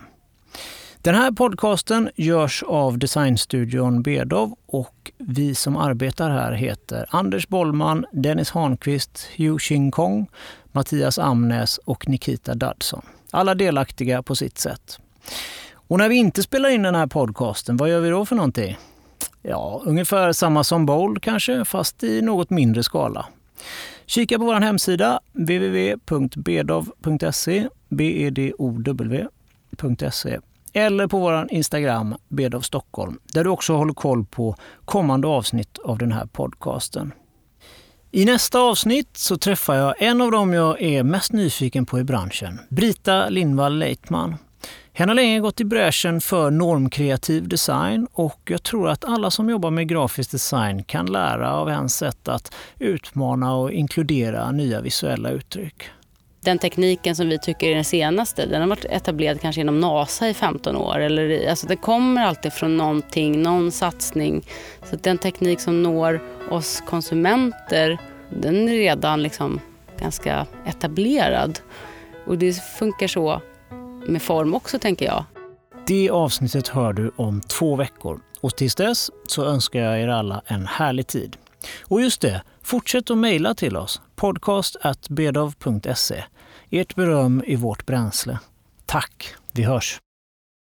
Den här podcasten görs av designstudion Bedov och vi som arbetar här heter Anders Bollman, Dennis Hanqvist, Hugh Ching Kong, Mattias Amnes och Nikita Dudson. Alla delaktiga på sitt sätt. Och när vi inte spelar in den här podcasten, vad gör vi då för någonting? Ja, ungefär samma som Bold kanske, fast i något mindre skala. Kika på vår hemsida www.bedov.se, b-e-d-o-w.se eller på vår Instagram Bedov Stockholm där du också håller koll på kommande avsnitt av den här podcasten. I nästa avsnitt så träffar jag en av dem jag är mest nyfiken på i branschen, Brita Lindvall Leitman. Hen har länge gått i bräschen för normkreativ design och jag tror att alla som jobbar med grafisk design kan lära av hennes sätt att utmana och inkludera nya visuella uttryck. Den tekniken som vi tycker är den senaste, den har varit etablerad kanske inom NASA i 15 år. Eller, alltså det kommer alltid från någonting, någon satsning. Så att den teknik som når oss konsumenter, den är redan liksom ganska etablerad. Och det funkar så med form också tänker jag. Det avsnittet hör du om två veckor och tills dess så önskar jag er alla en härlig tid. Och just det, fortsätt att mejla till oss, podcast.bedov.se. Ert beröm är vårt bränsle. Tack, vi hörs!